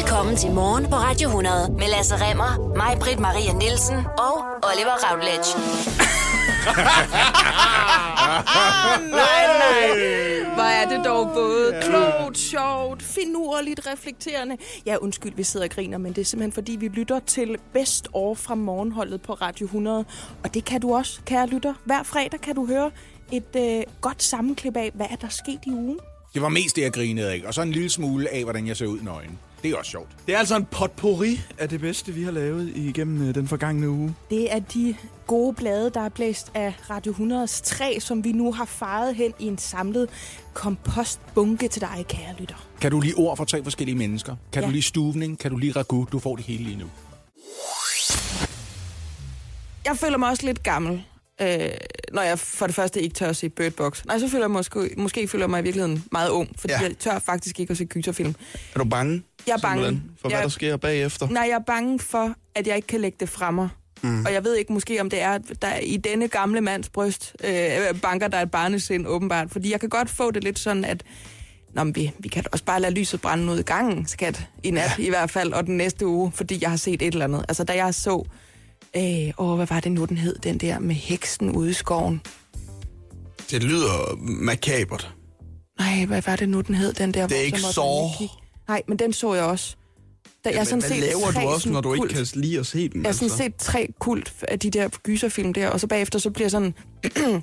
Velkommen til Morgen på Radio 100 med Lasse Remmer, mig, Britt Maria Nielsen og Oliver Routledge. nej, nej. Hvor er det dog både klogt, sjovt, finurligt, reflekterende. Ja, undskyld, vi sidder og griner, men det er simpelthen fordi, vi lytter til Best År fra morgenholdet på Radio 100. Og det kan du også, kære lytter. Hver fredag kan du høre et øh, godt sammenklip af, hvad er der sket i ugen. Det var mest det, jeg grinede af. Og så en lille smule af, hvordan jeg ser ud nøgen. Det er også sjovt. Det er altså en potpourri af det bedste, vi har lavet igennem øh, den forgangne uge. Det er de gode blade, der er blæst af Radio 100's træ, som vi nu har faret hen i en samlet kompostbunke til dig, kære lytter. Kan du lige ord for tre forskellige mennesker? Kan Ja. du lige stuvning? Kan du lige ragu? Du får det hele lige nu. Jeg føler mig også lidt gammel, øh, når jeg for det første ikke tør at se Bird Box. Nej, så føler jeg måske, måske føler jeg mig i virkeligheden meget ung, fordi ja. Jeg tør faktisk ikke at se gyserfilm. Er du bange? Jeg er bange. simpelthen, For hvad Jeg- der sker bagefter? Nej, jeg er bange for, at jeg ikke kan lægge det fra mig. Mm. Og jeg ved ikke måske, om det er, der i denne gamle mands bryst øh, banker der er et barnesind åbenbart. Fordi jeg kan godt få det lidt sådan, at Nå, men vi, vi kan også bare lade lyset brænde ud i gangen, skat, i nat ja. i hvert fald, og den næste uge, fordi jeg har set et eller andet. Altså, da jeg så, øh, åh, hvad var det nu, den hed, den der med heksen ude i skoven. Det lyder makabert. Nej, hvad var det nu, den hed, den der? Det er ikke så. Nej, men den så jeg også. Da, jeg har sådan hvad set laver tre du også, sådan når du ikke kult- kan lide at se den? Jeg har sådan altså? set tre kult af de der gyserfilm der, og så bagefter så bliver jeg sådan...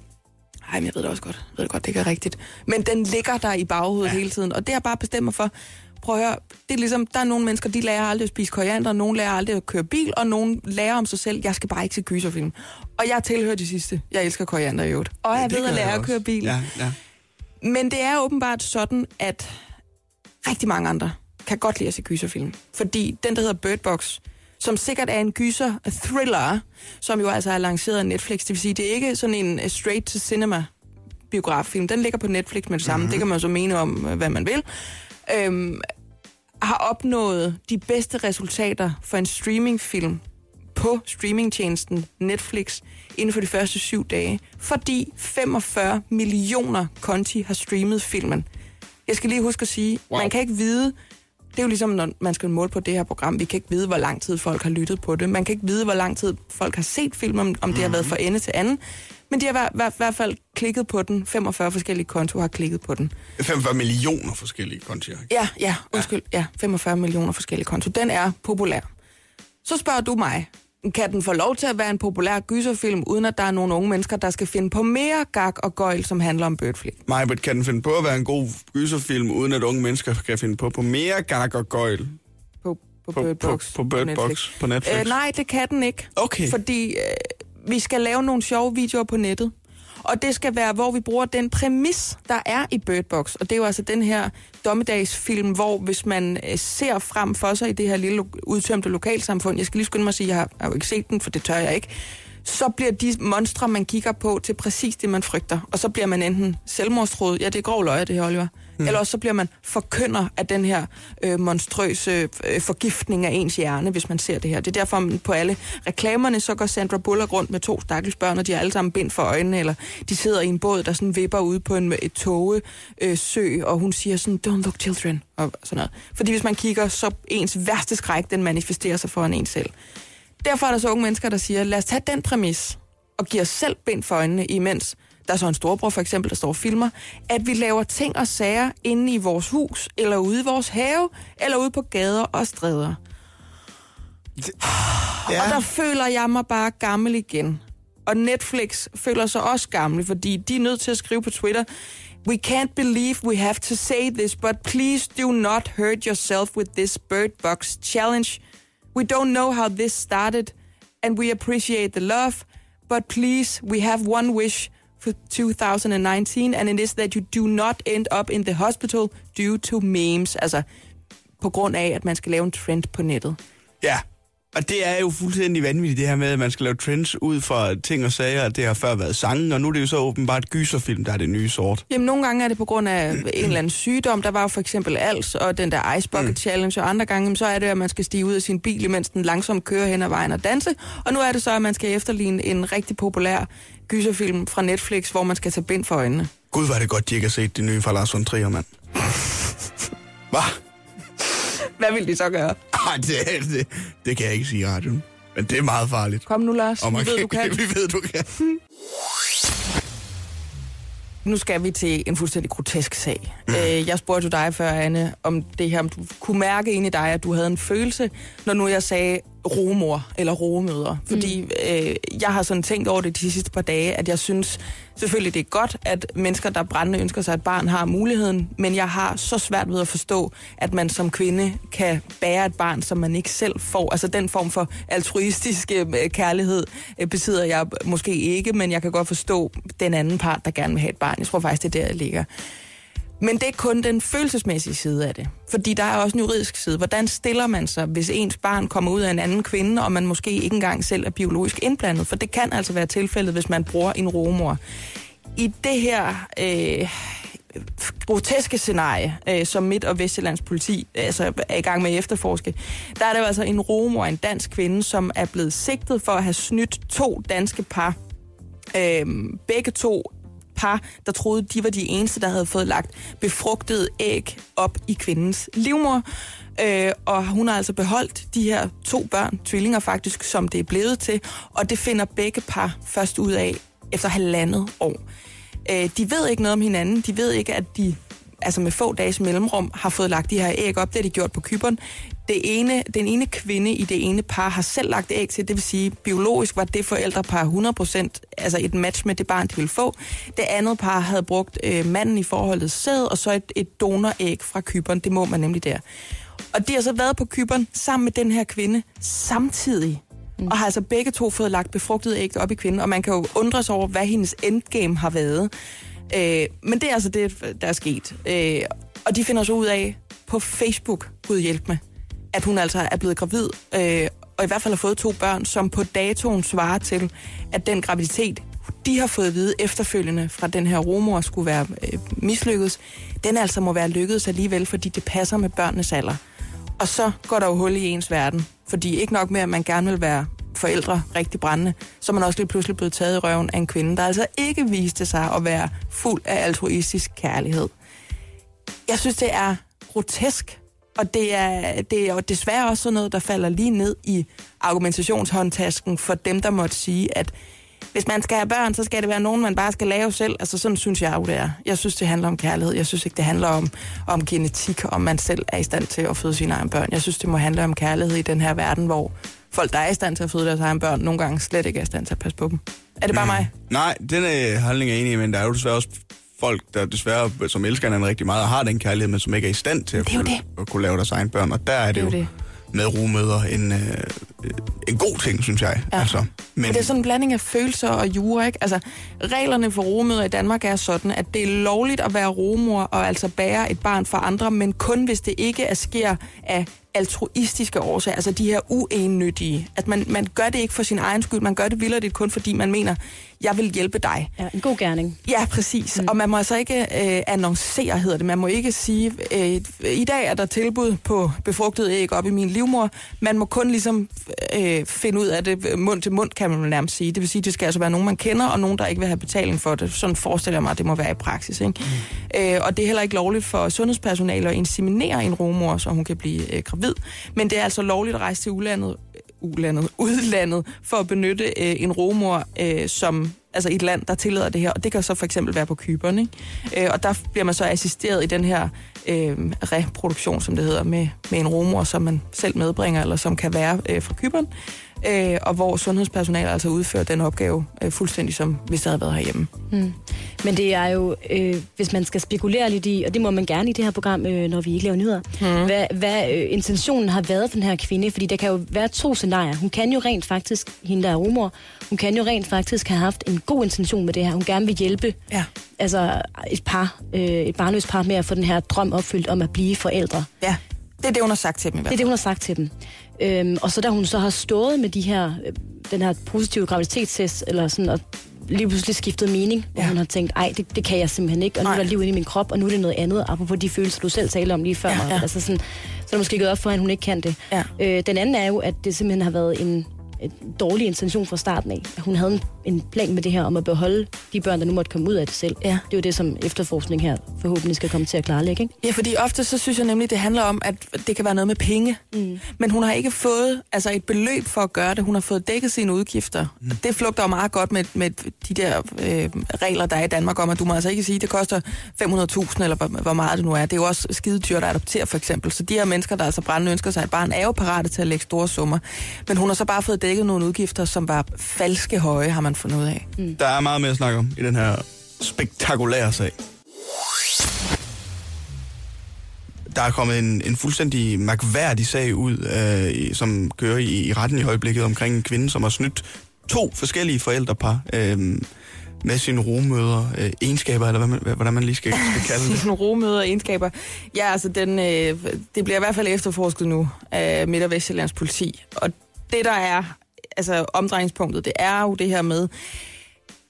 Ej, men jeg ved det også godt. Jeg ved det godt, det ikke er rigtigt. Men den ligger der i baghovedet ja. hele tiden, og det jeg bare bestemt mig for. Prøv at høre, det er ligesom, der er nogle mennesker, de lærer aldrig at spise koriander, nogle lærer aldrig at køre bil, og nogle lærer om sig selv, jeg skal bare ikke se gyserfilm. Og jeg tilhører de sidste. Jeg elsker koriander i øvrigt. Og Ja, jeg ved at lære at køre bil. Ja, ja. Men det er åbenbart sådan, at rigtig mange andre kan godt lide at se gyserfilm. Fordi den, der hedder Bird Box, som sikkert er en gyser-thriller, som jo altså er lanceret af Netflix, det vil sige, det er ikke sådan en eh, straight-to-cinema biograffilm. Den ligger på Netflix med det samme. Mm-hmm. Det kan man så mene om, øh, hvad man vil. Øhm, har opnået de bedste resultater for en streamingfilm på streamingtjenesten Netflix inden for de første syv dage, fordi 45 millioner konti har streamet filmen. Jeg skal lige huske at sige, wow. man kan ikke vide, det er jo ligesom, når man skal måle på det her program, vi kan ikke vide, hvor lang tid folk har lyttet på det. Man kan ikke vide, hvor lang tid folk har set filmen, om, om det har været fra ende til anden. Men de har i hver, hver, hvert fald klikket på den. 45 forskellige konto har klikket på den. 45 millioner forskellige kontier. Ja, ja, undskyld. Ja, 45 millioner forskellige konto. Den er populær. Så spørger du mig, kan den få lov til at være en populær gyserfilm, uden at der er nogle unge mennesker, der skal finde på mere gag og gøjl, som handler om Birdflick? Majbert, kan den finde på at være en god gyserfilm, uden at unge mennesker kan finde på på mere gag og gøjl På, på, på, Bird på, Box. på Bird Netflix. Box på Netflix? Øh, nej, det kan den ikke. Okay. Fordi øh, vi skal lave nogle sjove videoer på nettet. Og det skal være, hvor vi bruger den præmis, der er i Bird Box. Og det er jo altså den her dommedagsfilm, hvor hvis man øh, ser frem for sig i det her lille udtømte lokalsamfund, jeg skal lige skynde mig at sige, jeg har, jeg har jo ikke set den, for det tør jeg ikke, så bliver de monstre, man kigger på, til præcis det, man frygter. Og så bliver man enten selvmordstroet, ja, det er grov løg, det her, Oliver, mm. eller også så bliver man forkynder af den her øh, monstrøse øh, forgiftning af ens hjerne, hvis man ser det her. Det er derfor, man på alle reklamerne, så går Sandra Bullock rundt med to stakkels børn, og de har alle sammen bind for øjnene, eller de sidder i en båd, der sådan vipper ude på en et toge, øh, sø, og hun siger sådan, don't look children, og sådan noget. Fordi hvis man kigger, så ens værste skræk, den manifesterer sig foran en selv. Derfor er der så unge mennesker, der siger, lad os tage den præmis og give os selv bind for øjnene, imens der er så en storbror for eksempel, der står og filmer, at vi laver ting og sager inde i vores hus, eller ude i vores have, eller ude på gader og stræder. Ja. Og der føler jeg mig bare gammel igen. Og Netflix føler sig også gammel, fordi de er nødt til at skrive på Twitter, We can't believe we have to say this, but please do not hurt yourself with this Bird Box challenge. We don't know how this started, and we appreciate the love, but please, we have one wish for 2019, and it is that you do not end up in the hospital due to memes. Altså, på grund af, at man skal lave en trend på nettet. Ja, og det er jo fuldstændig vanvittigt det her med, at man skal lave trends ud fra ting og sager. Det har før været sangen, og nu er det jo så åbenbart gyserfilm, der er det nye sort. Jamen, nogle gange er det på grund af en eller anden sygdom. Der var jo for eksempel als og den der Ice Bucket mm. Challenge, og andre gange så er det, at man skal stige ud af sin bil, imens den langsomt kører hen ad vejen og danse. Og nu er det så, at man skal efterligne en rigtig populær gyserfilm fra Netflix, hvor man skal tage bind for øjnene. Gud, var det godt, de ikke har set det nye fra Lars von Trier, mand. Hvad? Hvad vil de så gøre? Ej, det, det, det kan jeg ikke sige i radioen. Men det er meget farligt. Kom nu, Lars. Og Vi man ved, du kan. Vi ved, du kan. Nu skal vi til en fuldstændig grotesk sag. Mm. Øh, jeg spurgte jo dig før, Anne, om det her, om du kunne mærke ind i dig, at du havde en følelse, når nu jeg sagde romor eller romøder. Fordi mm. øh, jeg har sådan tænkt over det de sidste par dage, at jeg synes selvfølgelig, det er godt, at mennesker, der brændende ønsker sig et barn, har muligheden, men jeg har så svært ved at forstå, at man som kvinde kan bære et barn, som man ikke selv får. Altså den form for altruistiske øh, kærlighed øh, besidder jeg måske ikke, men jeg kan godt forstå den anden part, der gerne vil have et barn. Jeg tror faktisk, det er der, jeg ligger. Men det er kun den følelsesmæssige side af det. Fordi der er også en juridisk side. Hvordan stiller man sig, hvis ens barn kommer ud af en anden kvinde, og man måske ikke engang selv er biologisk indblandet? For det kan altså være tilfældet, hvis man bruger en romor. I det her øh, groteske scenarie, øh, som Midt- og Vestjyllands politi altså, er i gang med at efterforske, der er der jo altså en romor, en dansk kvinde, som er blevet sigtet for at have snydt to danske par. Øh, begge to par, der troede, de var de eneste, der havde fået lagt befrugtede æg op i kvindens livmor. Øh, og hun har altså beholdt de her to børn, tvillinger faktisk, som det er blevet til, og det finder begge par først ud af efter halvandet år. Øh, de ved ikke noget om hinanden, de ved ikke, at de altså med få dages mellemrum, har fået lagt de her æg op. Det har de gjort på kyberen. Det ene, den ene kvinde i det ene par har selv lagt æg til, det vil sige, biologisk var det forældrepar 100%, altså et match med det barn, de ville få. Det andet par havde brugt øh, manden i forholdet sæd, og så et, et donoræg fra kyberen. Det må man nemlig der. Og de har så været på kyberen sammen med den her kvinde samtidig. Mm. Og har altså begge to fået lagt befrugtet æg op i kvinden, og man kan jo undre sig over, hvad hendes endgame har været. Øh, men det er altså det, der er sket. Øh, og de finder så ud af på Facebook, Gud hjælp med, at hun altså er blevet gravid, øh, og i hvert fald har fået to børn, som på datoen svarer til, at den graviditet, de har fået at vide efterfølgende fra den her romor skulle være øh, mislykkedes, den altså må være lykkedes alligevel, fordi det passer med børnenes alder. Og så går der jo hul i ens verden, fordi ikke nok med, at man gerne vil være forældre rigtig brændende, så er man også lige pludselig blevet taget i røven af en kvinde, der altså ikke viste sig at være fuld af altruistisk kærlighed. Jeg synes, det er grotesk, og det er, det er jo desværre også sådan noget, der falder lige ned i argumentationshåndtasken for dem, der måtte sige, at hvis man skal have børn, så skal det være nogen, man bare skal lave selv. Altså sådan synes jeg jo, det er. Jeg synes, det handler om kærlighed. Jeg synes ikke, det handler om, om genetik, om man selv er i stand til at føde sine egne børn. Jeg synes, det må handle om kærlighed i den her verden, hvor folk, der er i stand til at føde deres egne børn, nogle gange slet ikke er i stand til at passe på dem. Er det bare mig? Nej, den øh, holdning er jeg enig i, men der er jo desværre også folk, der desværre, som elsker hinanden rigtig meget og har den kærlighed, men som ikke er i stand til at, kunne, det. at kunne lave deres egne børn. Og der er det, Det er jo det. med rumøder en, øh, en god ting, synes jeg. Ja. Altså, men det er sådan en blanding af følelser og jura, ikke? Altså, reglerne for rumøder i Danmark er sådan, at det er lovligt at være rumor og altså bære et barn for andre, men kun hvis det ikke er sker af altruistiske årsager, altså de her uennyttige. At man, man gør det ikke for sin egen skyld, man gør det vildt kun fordi man mener, jeg vil hjælpe dig. Ja, en god gerning. Ja, præcis. Mm. Og man må altså ikke øh, annoncere, hedder det. Man må ikke sige, øh, i dag er der tilbud på befrugtet æg op i min livmor. Man må kun ligesom øh, finde ud af det mund til mund, kan man nærmest sige. Det vil sige, det skal altså være nogen, man kender, og nogen, der ikke vil have betaling for det. Sådan forestiller jeg mig, at det må være i praksis. Ikke? Mm. Øh, og det er heller ikke lovligt for sundhedspersonale at inseminere en rumor, så hun kan blive øh, gravid. Men det er altså lovligt at rejse til udlandet, ulandet, udlandet for at benytte øh, en romor øh, som altså et land, der tillader det her. Og det kan så for eksempel være på Kyberen. Ikke? Øh, og der bliver man så assisteret i den her øh, reproduktion, som det hedder, med, med en romor, som man selv medbringer, eller som kan være øh, fra Kyberen. Øh, og hvor sundhedspersonale altså udfører den opgave øh, fuldstændig som hvis det havde været herhjemme. Mm. Men det er jo, øh, hvis man skal spekulere lidt i, og det må man gerne i det her program, øh, når vi ikke laver nyheder, mm. hvad, hvad øh, intentionen har været for den her kvinde, fordi der kan jo være to scenarier. Hun kan jo rent faktisk, hende der er rumor, hun kan jo rent faktisk have haft en god intention med det her. Hun gerne vil hjælpe Ja. altså et par, øh, et barnløst par med at få den her drøm opfyldt om at blive forældre. Ja, det er det, hun har sagt til dem i hvert Det er fald. det, hun har sagt til dem. Øhm, og så da hun så har stået med de her, øh, den her positive graviditetstest, eller sådan, og lige pludselig skiftet mening, hvor Ja. hun har tænkt, ej, det, det kan jeg simpelthen ikke, og nu Nej. er der liv inde i min krop, og nu er det noget andet, apropos de følelser, du selv talte om lige før Ja, ja. Altså sådan, så er det måske gået op for, at hun ikke kan det. Ja. Øh, den anden er jo, at det simpelthen har været en, en dårlig intention fra starten af. At hun havde en, en plan med det her om at beholde de børn, der nu måtte komme ud af det selv. Ja. Det er jo det, som efterforskning her forhåbentlig skal komme til at klarlægge, ikke? Ja, fordi ofte så synes jeg nemlig, det handler om, at det kan være noget med penge. Mm. Men hun har ikke fået altså et beløb for at gøre det. Hun har fået dækket sine udgifter. Mm. Det flugter jo meget godt med, med de der øh, regler, der er i Danmark om, at du må altså ikke sige, at det koster 500.000, eller hvor, hvor meget det nu er. Det er jo også skide dyrt at adoptere, for eksempel. Så de her mennesker, der altså brændende ønsker sig et barn, er jo parate til at lægge store summer. Men hun har så bare fået dækket nogle udgifter, som var falske høje, har man fundet ud af. Mm. Der er meget mere at snakke om i den her spektakulære sag. Der er kommet en, en fuldstændig mærkværdig sag ud, øh, som kører i, i retten i øjeblikket omkring en kvinde, som har snydt to forskellige forældrepar øh, med sine rumøder, øh, egenskaber, eller hvad man, hvordan man lige skal, skal kalde det. Sådan nogle rumøder og egenskaber. Ja, altså, den, øh, det bliver i hvert fald efterforsket nu af Midt- og Vestjyllands politi. Og det, der er altså, omdrejningspunktet, det er jo det her med,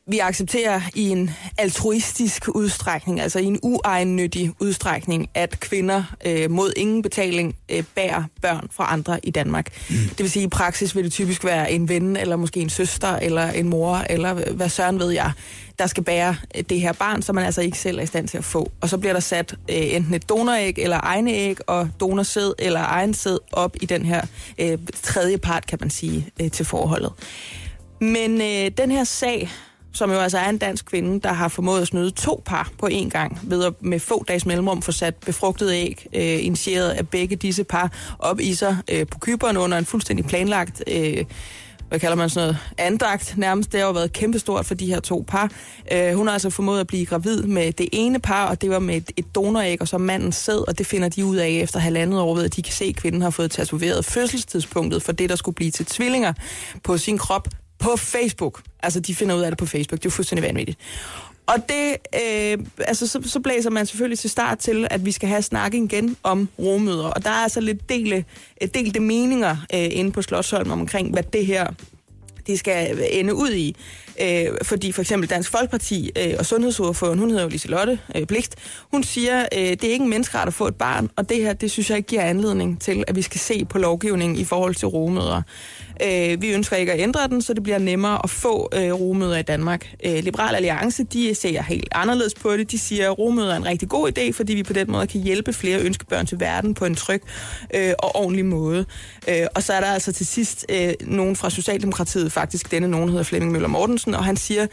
vi accepterer i en altruistisk udstrækning, altså i en uegennyttig udstrækning, at kvinder øh, mod ingen betaling øh, bærer børn fra andre i Danmark. Mm. Det vil sige, at i praksis vil det typisk være en ven, eller måske en søster, eller en mor, eller hvad søren ved jeg, der skal bære øh, det her barn, som man altså ikke selv er i stand til at få. Og så bliver der sat øh, enten et donoræg, eller egne æg, og donorsæd, eller egen sæd op i den her øh, tredje part, kan man sige, øh, til forholdet. Men øh, den her sag, som jo altså er en dansk kvinde, der har formået at snyde to par på én gang, ved at med få dages mellemrum få sat befrugtede æg, øh, initieret af begge disse par, op i sig øh, på kyberen under en fuldstændig planlagt... Øh, hvad kalder man sådan noget, andagt nærmest. Det har jo været kæmpestort for de her to par. Øh, hun har altså formået at blive gravid med det ene par, og det var med et, et donoræg, og så mandens sæd, og det finder de ud af efter halvandet år ved, at de kan se, at kvinden har fået tatoveret fødselstidspunktet for det, der skulle blive til tvillinger på sin krop på Facebook. Altså, de finder ud af det på Facebook. Det er jo fuldstændig vanvittigt. Og det, øh, altså, så, så blæser man selvfølgelig til start til, at vi skal have snakken igen om rommøder. Og der er altså lidt dele, øh, delte meninger øh, inde på Slottsholm omkring, hvad det her det skal ende ud i. Øh, fordi for eksempel Dansk Folkeparti øh, og sundhedsordføreren, hun hedder jo Liselotte øh, Bligt, hun siger, øh, det er ikke en menneskeret at få et barn, og det her, det synes jeg ikke giver anledning til, at vi skal se på lovgivningen i forhold til rumøder. Øh, vi ønsker ikke at ændre den, så det bliver nemmere at få øh, rumøder i Danmark. Øh, Liberal Alliance, de ser helt anderledes på det. De siger, at rumøder er en rigtig god idé, fordi vi på den måde kan hjælpe flere ønskebørn til verden på en tryg øh, og ordentlig måde. Øh, og så er der altså til sidst øh, nogen fra Socialdemokratiet, faktisk denne nogen hedder Flemming Møller Mortensen, og han siger,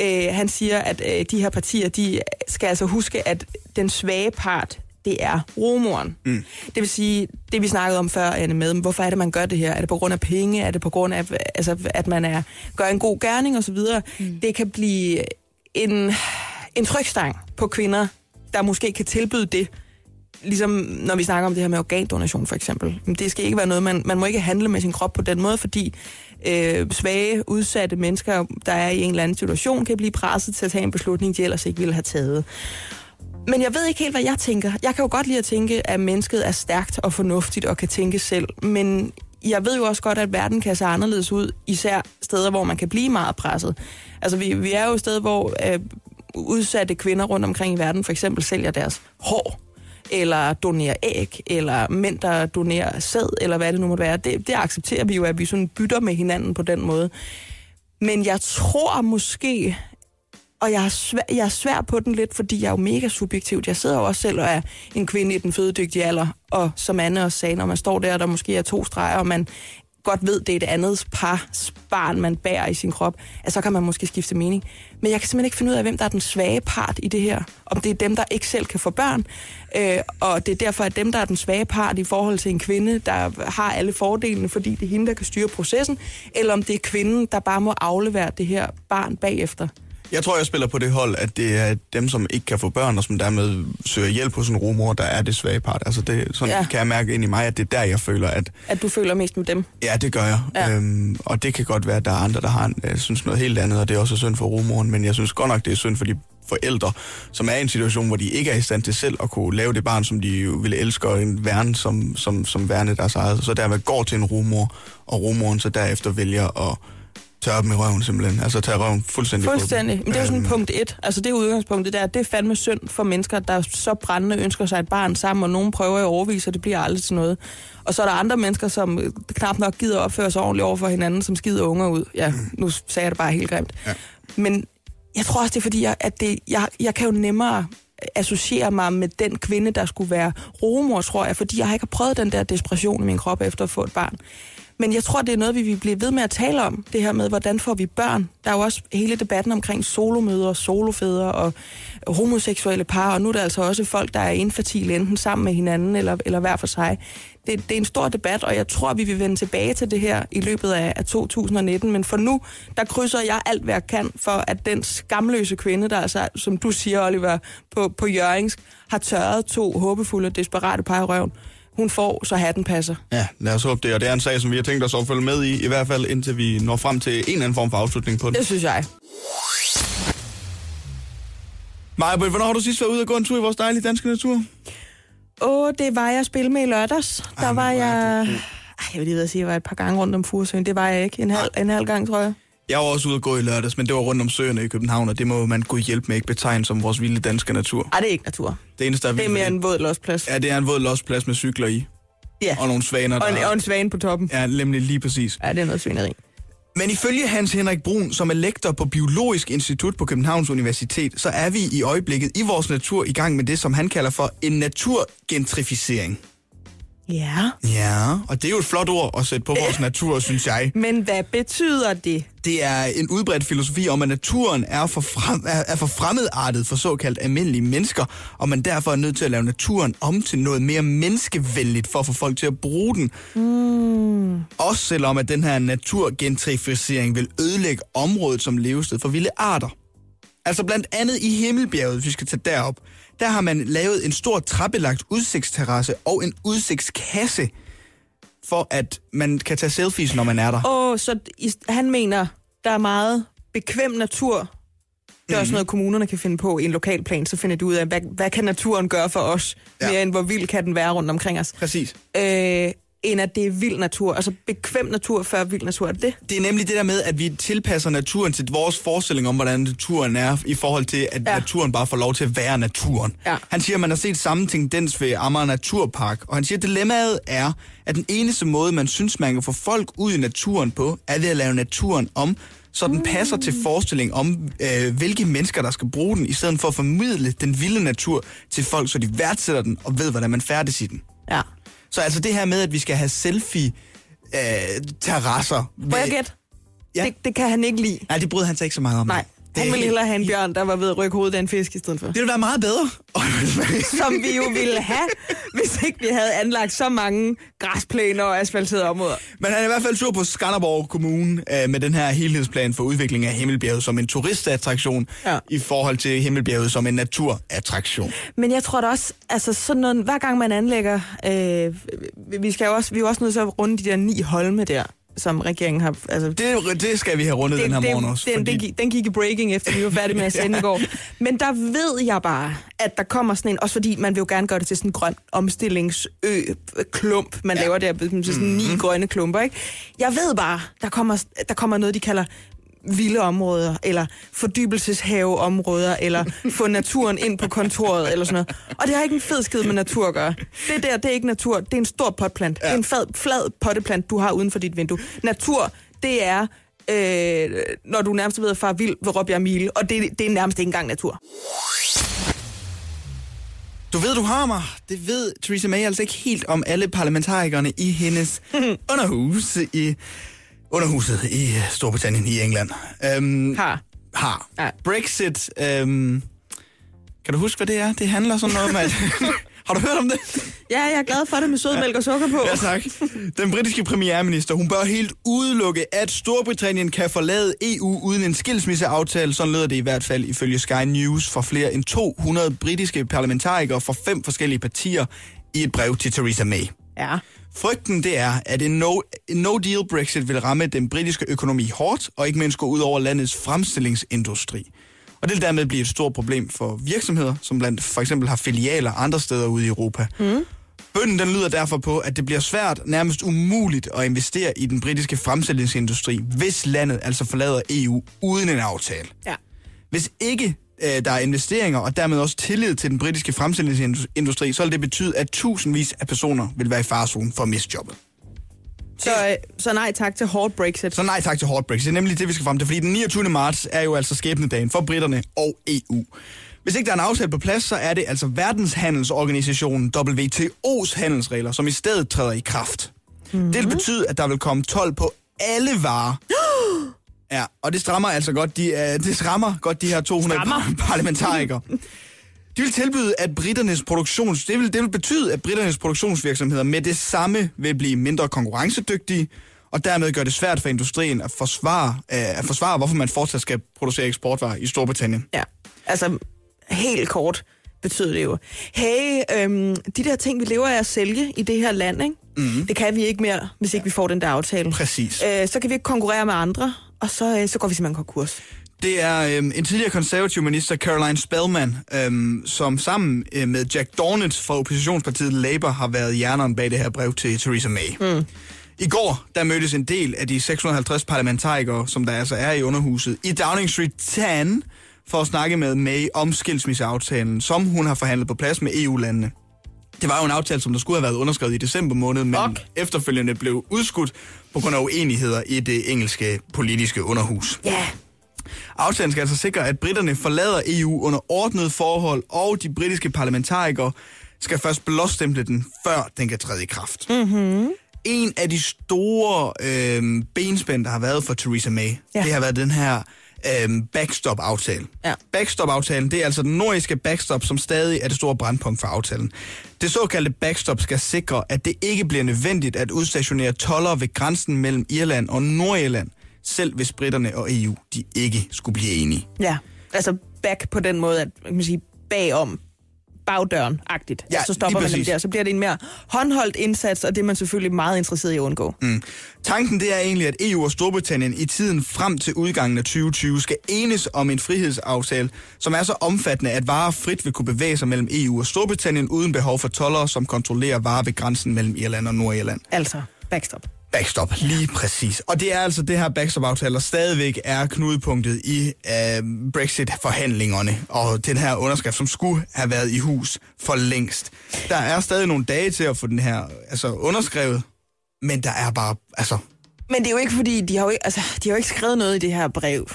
øh, han siger at øh, de her partier, de skal altså huske, at den svage part, det er romoren. Mm. Det vil sige, det vi snakkede om før, Anne, med, hvorfor er det, man gør det her? Er det på grund af penge? Er det på grund af, altså, at man er, gør en god gerning osv.? Mm. Det kan blive en, en trykstang på kvinder, der måske kan tilbyde det, ligesom når vi snakker om det her med organdonation for eksempel. Det skal ikke være noget, man, man må ikke handle med sin krop på den måde, fordi øh, svage, udsatte mennesker, der er i en eller anden situation, kan blive presset til at tage en beslutning, de ellers ikke ville have taget. Men jeg ved ikke helt, hvad jeg tænker. Jeg kan jo godt lide at tænke, at mennesket er stærkt og fornuftigt og kan tænke selv, men jeg ved jo også godt, at verden kan se anderledes ud, især steder, hvor man kan blive meget presset. Altså, vi, vi er jo et sted, hvor øh, udsatte kvinder rundt omkring i verden for eksempel sælger deres hår, eller donerer æg, eller mænd, der donerer sæd, eller hvad det nu måtte være. Det, det accepterer vi jo, at vi sådan bytter med hinanden på den måde. Men jeg tror måske, og jeg er, svær, jeg er svær på den lidt, fordi jeg er jo mega subjektivt. Jeg sidder jo også selv og er en kvinde i den fødedygtige alder, og som Anne også sagde, når man står der, der måske er to streger, og man godt ved, det er et andet par barn, man bærer i sin krop, at så kan man måske skifte mening. Men jeg kan simpelthen ikke finde ud af, hvem der er den svage part i det her. Om det er dem, der ikke selv kan få børn, øh, og det er derfor, at dem, der er den svage part i forhold til en kvinde, der har alle fordelene, fordi det er hende, der kan styre processen, eller om det er kvinden, der bare må aflevere det her barn bagefter. Jeg tror, jeg spiller på det hold, at det er dem, som ikke kan få børn, og som dermed søger hjælp hos en rumor, der er det svage part. Altså det, sådan Ja. kan jeg mærke ind i mig, at det er der, jeg føler, at At du føler mest med dem. ja, det gør jeg. Ja. Øhm, og det kan godt være, at der er andre, der har en, jeg synes noget helt andet, og det er også synd for rumoren, men jeg synes godt nok, det er synd for de forældre, som er i en situation, hvor de ikke er i stand til selv at kunne lave det barn, som de ville elske, og en værne som, som, som værne deres eget. Så derved går til en rumor, og rumoren så derefter vælger at Tørre dem i røven simpelthen. Altså tage røven fuldstændig. Fuldstændig. Men det er jo sådan punkt et. Altså det er udgangspunktet der. Det er fandme synd for mennesker, der så brændende ønsker sig et barn sammen, og nogen prøver i overvis, og det bliver aldrig til noget. Og så er der andre mennesker, som øh, knap nok gider opføre sig ordentligt over for hinanden, som skider unger ud. Ja, nu sagde jeg det bare helt grimt. Ja. Men jeg tror også, det er fordi, jeg, at det, jeg, jeg kan jo nemmere associere mig med den kvinde, der skulle være rumor, tror jeg, fordi jeg ikke har prøvet den der desperation i min krop efter at få et barn. Men jeg tror, det er noget, vi vil blive ved med at tale om, det her med, hvordan får vi børn. Der er jo også hele debatten omkring solomødre, solofædre og homoseksuelle par, og nu er der altså også folk, der er infertile, enten sammen med hinanden eller, eller hver for sig. Det, det er en stor debat, og jeg tror, vi vil vende tilbage til det her i løbet af, af 2019. Men for nu, der krydser jeg alt, hvad jeg kan, for at den skamløse kvinde, der altså, som du siger, Oliver, på, på Jørgens, har tørret to håbefulde, desperate par i røven. Hun får, så hatten passer. Ja, lad os håbe det. Og det er en sag, som vi har tænkt os at følge med i, i hvert fald indtil vi når frem til en eller anden form for afslutning på den. Det synes jeg. Maja, hvornår har du sidst været ude og gå en tur i vores dejlige danske natur? Åh, det var jeg spille med i lørdags. Der Ah, var men hvor er jeg... Ej, jeg vil lige ved at sige, at jeg var et par gange rundt om Furesøen. Det var jeg ikke. En halv, en halv gang, tror jeg. Jeg var også ude at gå i lørdags, men det var rundt om søerne i København, og det må man kunne hjælpe med ikke betegne som vores vilde danske natur. Ej, det er ikke natur. Det eneste, der er Det er mere en våd losplads. Ja, det er en våd losplads med cykler i. Ja. Og nogle svaner, der... Og en, og en svane på toppen. Ja, nemlig lige præcis. Ja, det er noget svineri. Men ifølge Hans Henrik Brun, som er lektor på Biologisk Institut på Københavns Universitet, så er vi i øjeblikket i vores natur i gang med det, som han kalder for en naturgentrificering. Ja. Ja, og det er jo et flot ord at sætte på vores natur, synes jeg. Men hvad betyder det? Det er en udbredt filosofi om, at naturen er for, frem, er, for fremmedartet for såkaldt almindelige mennesker, og man derfor er nødt til at lave naturen om til noget mere menneskevenligt for at få folk til at bruge den. Mm. Også selvom at den her naturgentrificering vil ødelægge området som levested for vilde arter. Altså blandt andet i Himmelbjerget, hvis vi skal tage derop, der har man lavet en stor trappelagt udsigtsterrasse og en udsigtskasse, for at man kan tage selfies, når man er der. Åh, så i- han mener, der er meget bekvem natur. Det er Mhm. også noget, kommunerne kan finde på i en lokalplan. Så finder de ud af, hvad, hvad kan naturen gøre for os? Ja. Mere end hvor vild kan den være rundt omkring os. Præcis. Øh, end at det er vild natur. Altså bekvem natur før vild natur. Er det det? Det er nemlig det der med, at vi tilpasser naturen til vores forestilling om, hvordan naturen er, i forhold til, at ja. Naturen bare får lov til at være naturen. Ja. Han siger, at man har set samme tendens ved Amager Naturpark, og han siger, at dilemmaet er, at den eneste måde, man synes, man kan få folk ud i naturen på, er ved at lave naturen om, så den passer til forestilling om, øh, hvilke mennesker, der skal bruge den, i stedet for at formidle den vilde natur til folk, så de værdsætter den og ved, hvordan man færdes i den. Ja. Så altså det her med, at vi skal have selfie-terrasser. Må jeg gætte? Ja. Det, det kan han ikke lide. Nej, det bryder han sig ikke så meget om. Nej. Det Han ville hellere have en bjørn, der var ved at rykke hovedet af en fisk i stedet for. Det ville være meget bedre. Som vi jo ville have, hvis ikke vi havde anlagt så mange græsplæner og asfalterede områder. Men han er i hvert fald sur på Skanderborg Kommune øh, med den her helhedsplan for udvikling af Himmelbjerget som en turistattraktion Ja. i forhold til Himmelbjerget som en naturattraktion. Men jeg tror da også, altså sådan noget, hver gang man anlægger, øh, vi, skal jo også, vi er jo også nødt til at runde de der ni holme der, som regeringen har... Altså, Det, det skal vi have rundet den her morgen også. den, den, gik, den gik i breaking, efter vi var færdige med at sende i går. Men der ved jeg bare, at der kommer sådan en, også fordi man vil jo gerne gøre det til sådan en grøn omstillingsø-klump, man Ja. laver der til sådan ni Mhm. grønne klumper, ikke? Jeg ved bare, der kommer, der kommer noget, de kalder vilde områder, eller fordybelseshaveområder, eller få naturen ind på kontoret, eller sådan noget. Og det har ikke en fed skid med natur at gøre. Det der, det er ikke natur, det er en stor potplant. Ja. Det er en flad, flad potteplant, du har uden for dit vindue. Natur, det er, øh, når du nærmest ved at far vild ved Råbjerg Mile, og det, det er nærmest ikke engang natur. Du ved, du har mig. Det ved Theresa May altså ikke helt om alle parlamentarikerne i hendes underhus i underhuset i øh, Storbritannien i England. Øhm, Har. har. Ja. Brexit. Øhm, kan du huske, hvad det er? Det handler sådan noget om, at... Har du hørt om det? Ja, jeg er glad for det med sødmælk og sukker på. Ja, tak. Den britiske premierminister, hun bør helt udelukke, at Storbritannien kan forlade EU uden en skilsmisseaftale. Sådan lyder det i hvert fald ifølge Sky News fra flere end 200 britiske parlamentarikere fra fem forskellige partier i et brev til Theresa May. Ja. Frygten det er, at en no, en no-deal Brexit vil ramme den britiske økonomi hårdt, og ikke mindst gå ud over landets fremstillingsindustri. Og det vil dermed blive et stort problem for virksomheder, som blandt for eksempel har filialer andre steder ude i Europa. Mm. Bønden den lyder derfor på, at det bliver svært, nærmest umuligt at investere i den britiske fremstillingsindustri, hvis landet altså forlader EU uden en aftale. Ja. Hvis ikke øh, der er investeringer og dermed også tillid til den britiske fremstillingsindustri, så vil det betyde, at tusindvis af personer vil være i farezonen for at miste jobbet. Så, øh, så nej tak til hårdt Brexit. Så nej tak til hard Brexit. Det er nemlig det, vi skal frem til, fordi den 29. marts er jo altså skæbnedagen for britterne og EU. Hvis ikke der er en aftale på plads, så er det altså verdenshandelsorganisationen WTO's handelsregler, som i stedet træder i kraft. Mm-hmm. Det vil betyde, at der vil komme 12 på alle varer. Ja, og det strammer altså godt de, uh, det skræmmer godt de her 200 Strammer? parlamentarikere. De vil tilbyde, at britternes produktions... Det vil, det vil betyde, at britternes produktionsvirksomheder med det samme vil blive mindre konkurrencedygtige, og dermed gør det svært for industrien at forsvare, øh, at forsvare hvorfor man fortsat skal producere eksportvarer i Storbritannien. Ja, altså helt kort betyder det jo, hey, øhm, de der ting, vi lever af at sælge i det her land, ikke? Mm. det kan vi ikke mere, hvis ikke vi får den der aftale. Præcis. Øh, så kan vi ikke konkurrere med andre, og så, øh, så går vi simpelthen konkurs. Det er øhm, en tidligere konservativ minister, Caroline Spellman, øhm, som sammen øh, med Jack Dornitz fra oppositionspartiet Labour har været hjerneren bag det her brev til Theresa May. Mm. I går, der mødtes en del af de 650 parlamentarikere, som der altså er i underhuset, i Downing Street 10, for at snakke med May om skilsmisseaftalen, som hun har forhandlet på plads med EU-landene. Det var jo en aftale, som der skulle have været underskrevet i december måned, men Ok. efterfølgende blev udskudt på grund af uenigheder i det engelske politiske underhus. Ja. Aftalen skal altså sikre, at britterne forlader EU under ordnet forhold, og de britiske parlamentarikere skal først blåstemple den, før den kan træde i kraft. Mm-hmm. En af de store øh, benspænd, der har været for Theresa May, ja. det har været den her øh, backstop-aftale. Ja. Backstop-aftalen, det er altså den nordiske backstop, som stadig er det store brandpunkt for aftalen. Det såkaldte backstop skal sikre, at det ikke bliver nødvendigt at udstationere toller ved grænsen mellem Irland og Nordirland, selv hvis britterne og EU de ikke skulle blive enige. Ja, altså back på den måde, at man kan sige bagom bagdøren-agtigt. Ja, så stopper man dem der, så bliver det en mere håndholdt indsats, og det er man selvfølgelig meget interesseret i at undgå. Mm. Tanken det er egentlig, at EU og Storbritannien i tiden frem til udgangen af 2020 skal enes om en frihedsaftale, som er så omfattende, at varer frit vil kunne bevæge sig mellem EU og Storbritannien uden behov for tollere, som kontrollerer varer ved grænsen mellem Irland og Nordirland. Altså, backstop. Backstop, lige præcis. Og det er altså det her backstop-aftale, der stadigvæk er knudepunktet i øh, Brexit-forhandlingerne, og den her underskrift, som skulle have været i hus for længst. Der er stadig nogle dage til at få den her altså, underskrevet, men der er bare, altså, Men det er jo ikke fordi, de har jo ikke, altså, de har jo ikke skrevet noget i det her brev.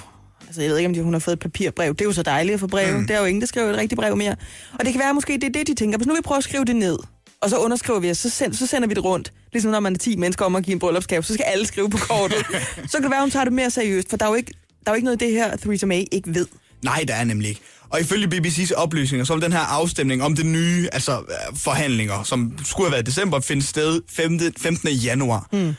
Altså, jeg ved ikke, om de, hun har fået et papirbrev. Det er jo så dejligt at få brev. Mm. Der er jo ingen, der skriver et rigtigt brev mere. Og det kan være, måske det er det, de tænker. Hvis nu vi prøver at skrive det ned, og så underskriver vi os, så, send, så sender vi det rundt. Ligesom når man er 10 mennesker om at give en bryllupsgave, så skal alle skrive på kortet. så kan det være, hun tager det mere seriøst, for der er jo ikke, der er jo ikke noget af det her, Theresa May ikke ved. Nej, der er nemlig ikke. Og ifølge BBC's oplysninger, så vil den her afstemning om det nye, altså øh, forhandlinger, som skulle have været i december, finde sted 15. 15. januar. Mm.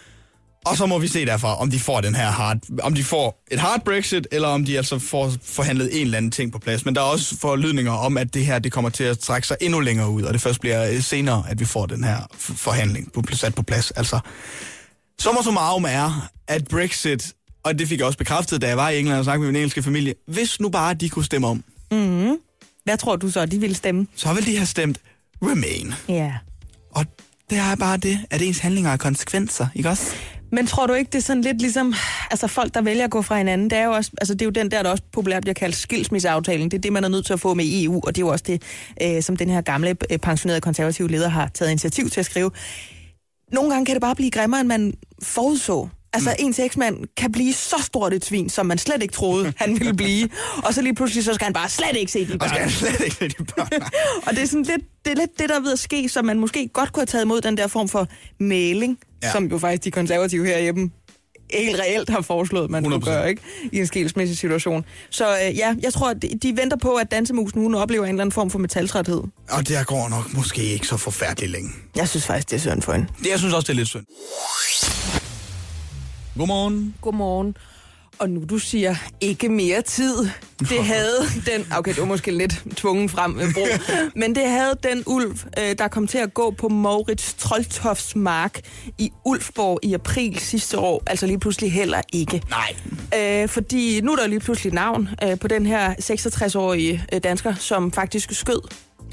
Og så må vi se derfra, om de får den her hard, om de får et hard Brexit, eller om de altså får forhandlet en eller anden ting på plads. Men der er også forlydninger om, at det her det kommer til at trække sig endnu længere ud, og det først bliver øh, senere, at vi får den her forhandling på, sat på plads. Altså, Summa summarum er, at Brexit, og det fik jeg også bekræftet, da jeg var i England og snakkede med min engelske familie, hvis nu bare de kunne stemme om, Hvad tror du så, de ville stemme? så ville de have stemt Remain. Ja. Og det er bare det, at ens handlinger har konsekvenser, ikke også? Men tror du ikke, det er sådan lidt ligesom, altså folk, der vælger at gå fra hinanden, det er jo også, altså det er jo den der, der også populært bliver kaldt skilsmisseaftalen. Det er det, man er nødt til at få med EU, og det er jo også det, øh, som den her gamle øh, pensionerede konservative leder har taget initiativ til at skrive. Nogle gange kan det bare blive grimmere, end man forudså. Altså, mm. ens eksmand kan blive så stort et svin, som man slet ikke troede, han ville blive. Og så lige pludselig, så skal han bare slet ikke se de Og børn. skal jeg slet ikke have de børn. Og det er, sådan lidt, det er lidt det, der er ved at ske, så man måske godt kunne have taget imod den der form for mailing, ja. Som jo faktisk de konservative herhjemme helt reelt har foreslået, man skulle 100%. gøre, ikke? I en skilsmæssig situation. Så øh, ja, jeg tror, at de, de venter på, at dansemusen hun oplever en eller anden form for metaltræthed. Og det går nok måske ikke så forfærdeligt længe. Jeg synes faktisk, det er synd for hende. Det, jeg synes også, det er lidt synd. Godmorgen. Godmorgen. Og nu du siger, ikke mere tid. Det havde den... Okay, det var måske lidt tvungen frem med brug. Men det havde den ulv, øh, der kom til at gå på Maurits Troldtofts mark i Ulfborg i april sidste år. Altså lige pludselig heller ikke. Nej. Øh, fordi nu er der lige pludselig navn øh, på den her 66-årige øh, dansker, som faktisk skød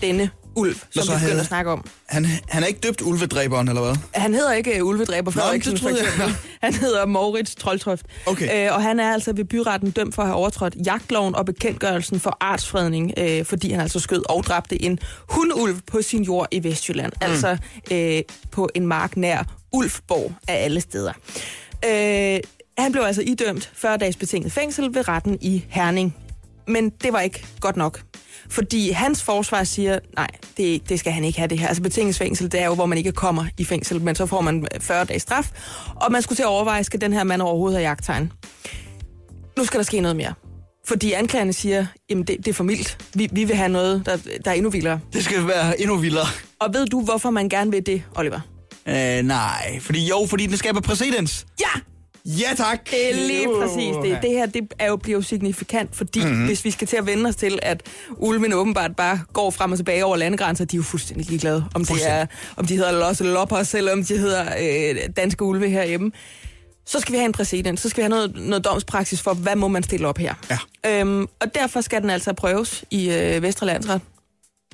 denne ulv, som så vi begynder havde- at snakke om. Han, han er ikke døbt ulvedræberen, eller hvad? Han hedder ikke uh, Ulvedræber Frederiksen, for eksempel. Han hedder Moritz Troldtoft. Okay. Øh, og han er altså ved byretten dømt for at have overtrådt jagtloven og bekendtgørelsen for artsfredning, øh, fordi han altså skød og dræbte en hundulv på sin jord i Vestjylland. Mm. Altså øh, på en mark nær Ulfborg af alle steder. Øh, han blev altså idømt 40 dages betinget fængsel ved retten i Herning. Men det var ikke godt nok. Fordi hans forsvar siger, nej, det, det skal han ikke have det her. Altså betingelsesfængsel, det er jo, hvor man ikke kommer i fængsel, men så får man 40 dages straf. Og man skulle til at overveje, skal den her mand overhovedet have jagttegn? Nu skal der ske noget mere. Fordi anklagerne siger, jamen det, det er for mildt. Vi, vi vil have noget, der, der er endnu vildere. Det skal være endnu vildere. Og ved du, hvorfor man gerne vil det, Oliver? Øh, nej, fordi jo, fordi den skaber præcedens. Ja! Ja, tak. Det er lige præcis det. Det her det er jo, bliver jo signifikant, fordi mm-hmm. hvis vi skal til at vende os til, at ulven åbenbart bare går frem og tilbage over landegrænser, de er jo fuldstændig ligeglade, om, det er, om de hedder Los Loppers, eller om de hedder øh, danske ulve herhjemme. Så skal vi have en præcedens, så skal vi have noget, noget domspraksis for, hvad må man stille op her. Ja. Øhm, og derfor skal den altså prøves i øh, Vestre Landsret.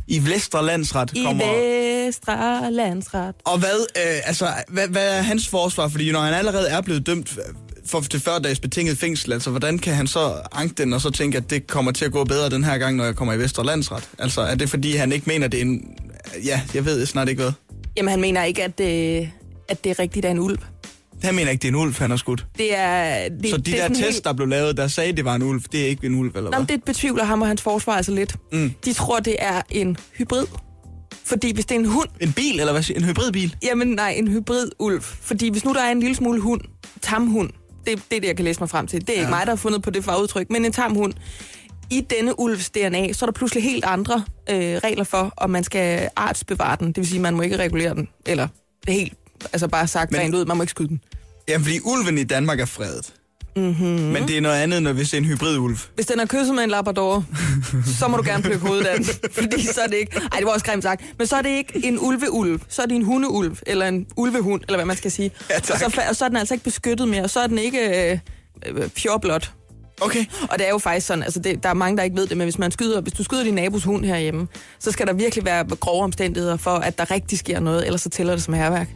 I Vestre Landsret I kommer... Vestre Landsret. Og hvad, øh, altså, hvad, hvad er hans forsvar? Fordi når han allerede er blevet dømt for til 40 dages betinget fængsel, altså hvordan kan han så anke den og så tænke, at det kommer til at gå bedre den her gang, når jeg kommer i Vestre Landsret? Altså er det fordi, han ikke mener, det er en... Ja, jeg ved snart ikke hvad. Jamen, han mener ikke, at, øh, at det er rigtigt af en ulv. Han mener ikke, det er en ulv, han har skudt. Det er... Det, Så de det er der helt- der blev lavet, der sagde, det var en ulv, det er ikke en ulv, eller hvad? men det betvivler ham og hans forsvar altså lidt. Mm. De tror, det er en hybrid. Fordi hvis det er en hund, En bil, eller hvad siger En hybridbil? jamen nej, en hybrid ulv. Fordi hvis nu der er en lille smule hund, tamhund, det, det er det, jeg kan læse mig frem til. Det er ja. ikke mig, der har fundet på det fagudtryk, men en tamhund. I denne ulvs DNA, så er der pludselig helt andre øh, regler for, om man skal artsbevare den. Det vil sige, man må ikke regulere den. Eller det er helt, altså bare sagt Men- rent ud, man må ikke skyde den. Jamen, fordi ulven i Danmark er fredet. Mm-hmm. Men det er noget andet, når vi ser en hybridulv. Hvis den er kysset med en labrador, så må du gerne plukke hovedet af den. Fordi så er det ikke... Ej, det var også grimt sagt. Men så er det ikke en ulveulv. Så er det en hundeulv, eller en ulvehund, eller hvad man skal sige. Ja, tak. og, så, og så er den altså ikke beskyttet mere. Og så er den ikke øh, øh. Okay. Og det er jo faktisk sådan, altså det, der er mange, der ikke ved det, men hvis, man skyder, hvis du skyder din nabos hund herhjemme, så skal der virkelig være grove omstændigheder for, at der rigtig sker noget, ellers så tæller det som herværk.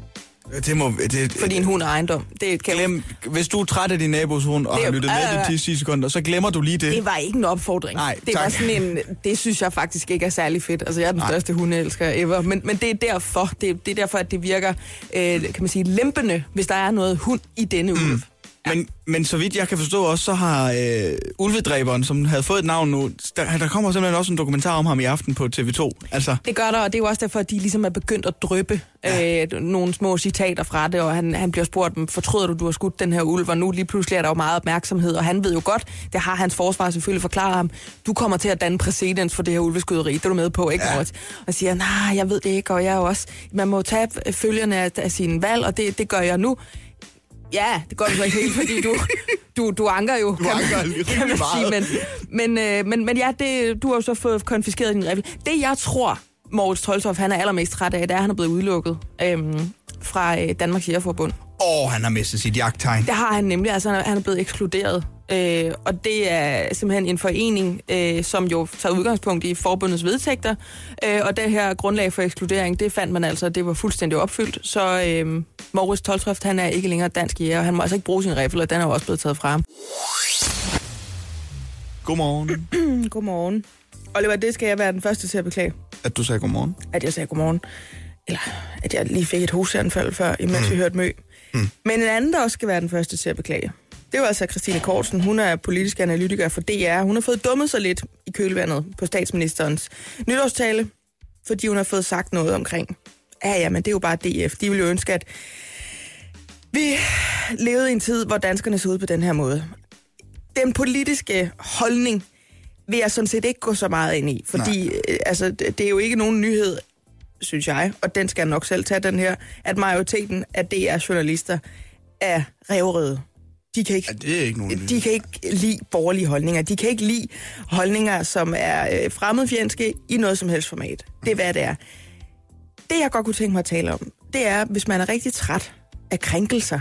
Det må... Det, Fordi en hund er ejendom. Det, kan, Glem, hvis du er træt af din nabos hund og Det har lyttet med ja, ja. de 10 sekunder, så glemmer du lige det. Det var ikke en opfordring. Nej, det var tak. sådan en, det synes jeg faktisk ikke er særlig fedt. Altså, jeg er den Nej. største hundeelsker ever. Men, men det er derfor, det, det er derfor, at det virker, øh, kan man sige, lempende, hvis der er noget hund i denne ulv. Mm. Men, men så vidt jeg kan forstå også, så har øh, ulvedræberen, som havde fået et navn nu, der, der kommer simpelthen også en dokumentar om ham i aften på TV2. Altså, Det gør der, og det er jo også derfor, at de ligesom er begyndt at dryppe ja. øh, nogle små citater fra det, og han, han bliver spurgt, "Men fortryder du, du har skudt den her ulv, og nu lige pludselig er der jo meget opmærksomhed, og han ved jo godt, det har hans forsvar selvfølgelig forklaret ham, du kommer til at danne præcedens for det her ulveskyderi, det er du med på, ikke Ja. ja. Og siger, nej, jeg ved det ikke, og jeg er jo også, man må tage følgerne af, af sin valg, og det, det gør jeg nu. Ja, det gør du så ikke helt, fordi du, du, du anker jo, du anker man, kan man sige. Men, men, øh, men, men ja, det, du har jo så fået konfiskeret din riffel. Det jeg tror, Moritz Tolstof, han er allermest træt af, det er, at han er blevet udelukket øhm, fra øh, Danmarks Jægerforbund. åh, han har mistet sit jagttegn. Det har han nemlig, altså han er, han er blevet ekskluderet. Øh, og det er simpelthen en forening, øh, som jo tager udgangspunkt i forbundets vedtægter. Øh, og det her grundlag for ekskludering, det fandt man altså, det var fuldstændig opfyldt. Så øh, Moritz Tolstoft, han er ikke længere dansk jæger, og han må altså ikke bruge sin riffel, og den er jo også blevet taget fra ham. Godmorgen. Godmorgen. Oliver, det skal jeg være den første til at beklage, At du sagde godmorgen. at jeg sagde godmorgen. Eller at jeg lige fik et hosteanfald før, imens mm. vi hørte mø. Mm. Men en anden, der også skal være den første til at beklage, det var altså Christine Kortsen. Hun er politisk analytiker for DR. Hun har fået dummet sig lidt i kølvandet på statsministerens nytårstale, fordi hun har fået sagt noget omkring, ja, ja, men det er jo bare DF. De ville jo ønske, at vi levede i en tid, hvor danskerne så ud på den her måde. Den politiske holdning vil jeg sådan set ikke gå så meget ind i, fordi øh, altså, det det er jo ikke nogen nyhed, synes jeg, og den skal jeg nok selv tage, den her, at majoriteten af DR-journalister er revrede. De kan ikke Ja, det er ikke nogen de kan ikke lide borgerlige holdninger. De kan ikke lide holdninger, som er øh, fremmedfjendske i noget som helst format. Det er, hvad det er. Det, jeg godt kunne tænke mig at tale om, det er, hvis man er rigtig træt af krænkelser.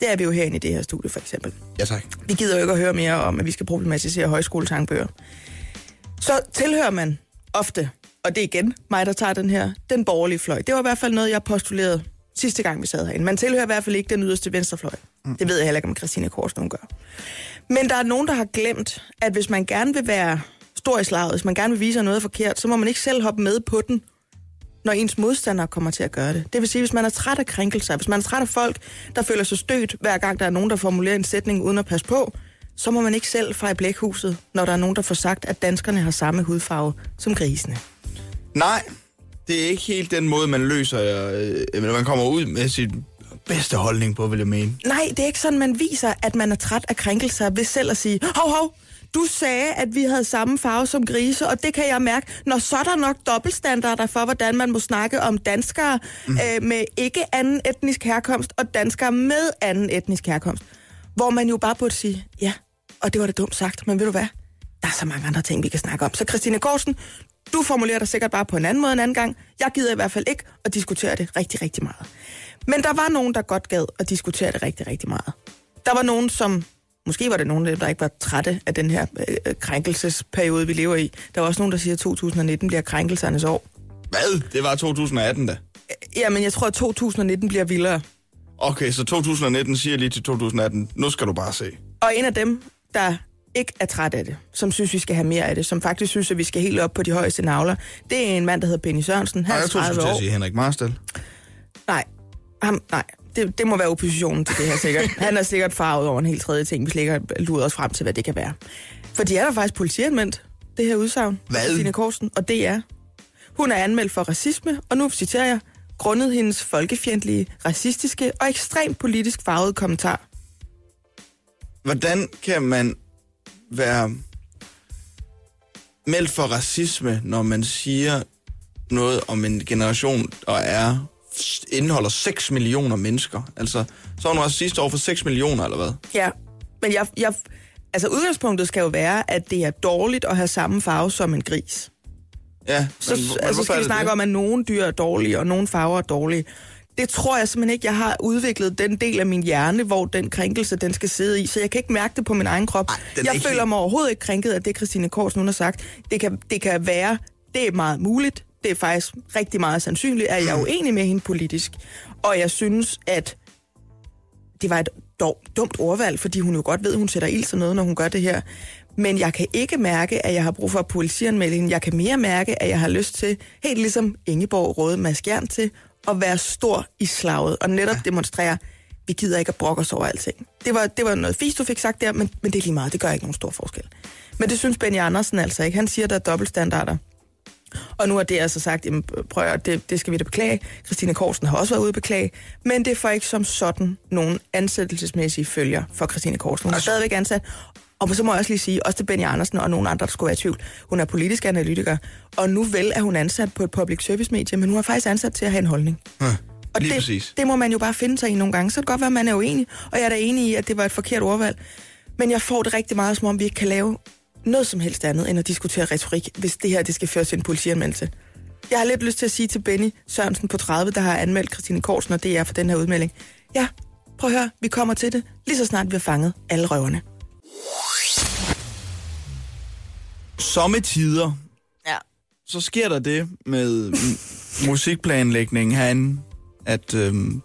Det er vi jo herinde i det her studie, for eksempel. Ja, tak. Vi gider jo ikke at høre mere om, at vi skal problematisere højskolesangbøger. Så tilhører man ofte og det er igen mig, der tager den her, den borgerlige fløj. Det var i hvert fald noget, jeg postulerede sidste gang, vi sad herinde. Man tilhører i hvert fald ikke den yderste venstrefløj. Mm. Det ved jeg heller ikke, om Christine Kors nogen gør. Men der er nogen, der har glemt, at hvis man gerne vil være stor i slaget, hvis man gerne vil vise noget er forkert, så må man ikke selv hoppe med på den, når ens modstandere kommer til at gøre det. Det vil sige, hvis man er træt af krænkelser, hvis man er træt af folk, der føler sig stødt, hver gang der er nogen, der formulerer en sætning uden at passe på, så må man ikke selv fejre blækhuset, når der er nogen, der får sagt, at danskerne har samme hudfarve som grisene. Nej, det er ikke helt den måde, man løser, øh, man kommer ud med sin bedste holdning på, vil jeg mene. Nej, det er ikke sådan, man viser, at man er træt af krænkelser ved selv at sige, hov, hov, du sagde, at vi havde samme farve som grise, og det kan jeg mærke. Når så er der nok dobbeltstandarder for, hvordan man må snakke om danskere mm. øh, med ikke anden etnisk herkomst, og danskere med anden etnisk herkomst. Hvor man jo bare burde sige, ja, og det var det dumt sagt, men ved du hvad? Der er så mange andre ting, vi kan snakke om. Så Christine Korsen, du formulerer dig sikkert bare på en anden måde en anden gang. Jeg gider i hvert fald ikke at diskutere det rigtig, rigtig meget. Men der var nogen, der godt gad at diskutere det rigtig, rigtig meget. Der var nogen, som... Måske var det nogen, der ikke var trætte af den her øh, krænkelsesperiode, vi lever i. Der var også nogen, der siger, at 2019 bliver krænkelsernes år. Hvad? Det var 2018 da. Jamen, jeg tror, at 2019 bliver vildere. Okay, så 2019 siger lige til 2018, nu skal du bare se. Og en af dem, der ikke er træt af det, som synes, vi skal have mere af det, som faktisk synes, at vi skal helt op på de højeste navler, det er en mand, der hedder Benny Sørensen. Han er jeg tror, du 30 skulle sige Henrik Marstal. Nej, ham, nej. Det, det må være oppositionen til det her sikkert. Han er sikkert farvet over en helt tredje ting. Vi slækker luder os frem til, hvad det kan være. For de er der faktisk politianmeldt, det her udsagn. Hvad? Christine Korsen, og det er. Hun er anmeldt for racisme, og nu citerer jeg, grundet hendes folkefjendtlige, racistiske og ekstremt politisk farvede kommentar. Hvordan kan man være meldt for racisme, når man siger noget om en generation, der er indeholder 6 millioner mennesker? Altså, så var hun racist over for 6 millioner, eller hvad? Ja, men jeg, jeg, altså udgangspunktet skal jo være, at det er dårligt at have samme farve som en gris. Ja, Så, men, men, hvor- altså, skal er vi snakke det? om, at nogle dyr er dårlige, og nogle farver er dårlige. Det tror jeg simpelthen ikke, jeg har udviklet den del af min hjerne, hvor den krænkelse, den skal sidde i. Så jeg kan ikke mærke det på min egen krop. Ej, jeg føler helt- mig overhovedet ikke krænket af det, Christine Kors nu har sagt. Det kan, det kan være, det er meget muligt. Det er faktisk rigtig meget sandsynligt, at jeg er uenig med hende politisk. Og jeg synes, at det var et dog, dumt ordvalg, fordi hun jo godt ved, at hun sætter ild til noget, når hun gør det her. Men jeg kan ikke mærke, at jeg har brug for politianmeldingen. Jeg kan mere mærke, at jeg har lyst til, helt ligesom Ingeborg Røde Mads Gjern til, at være stor i slaget og netop ja. demonstrere, vi gider ikke at brokke os over alting. Det var, det var noget fisk, du fik sagt der, men, men det er lige meget. Det gør ikke nogen stor forskel. Men det synes Benny Andersen altså ikke. Han siger, der er dobbeltstandarder. Og nu har det altså sagt, jamen, prøv at, det, det skal vi da beklage. Christine Korsen har også været ude at beklage. Men det får ikke som sådan nogen ansættelsesmæssige følger for Christine Korsen. Hun er stadigvæk ansat. Og så må jeg også lige sige, også til Benny Andersen og nogen andre, der skulle være i tvivl. Hun er politisk analytiker, og nu vel er hun ansat på et public service medie, men hun er faktisk ansat til at have en holdning. Ja, Og lige det, præcis. det må man jo bare finde sig i nogle gange. Så kan det godt være, at man er uenig, og jeg er da enig i, at det var et forkert ordvalg. Men jeg får det rigtig meget, som om vi ikke kan lave noget som helst andet, end at diskutere retorik, hvis det her det skal føre til en politianmeldelse. Jeg har lidt lyst til at sige til Benny Sørensen på 30, der har anmeldt Christine Korsen og DR for den her udmelding. Ja, prøv at høre, vi kommer til det, lige så snart vi har fanget alle røverne. Sommetider, Ja. så sker der det med musikplanlægningen herinde, at øhm,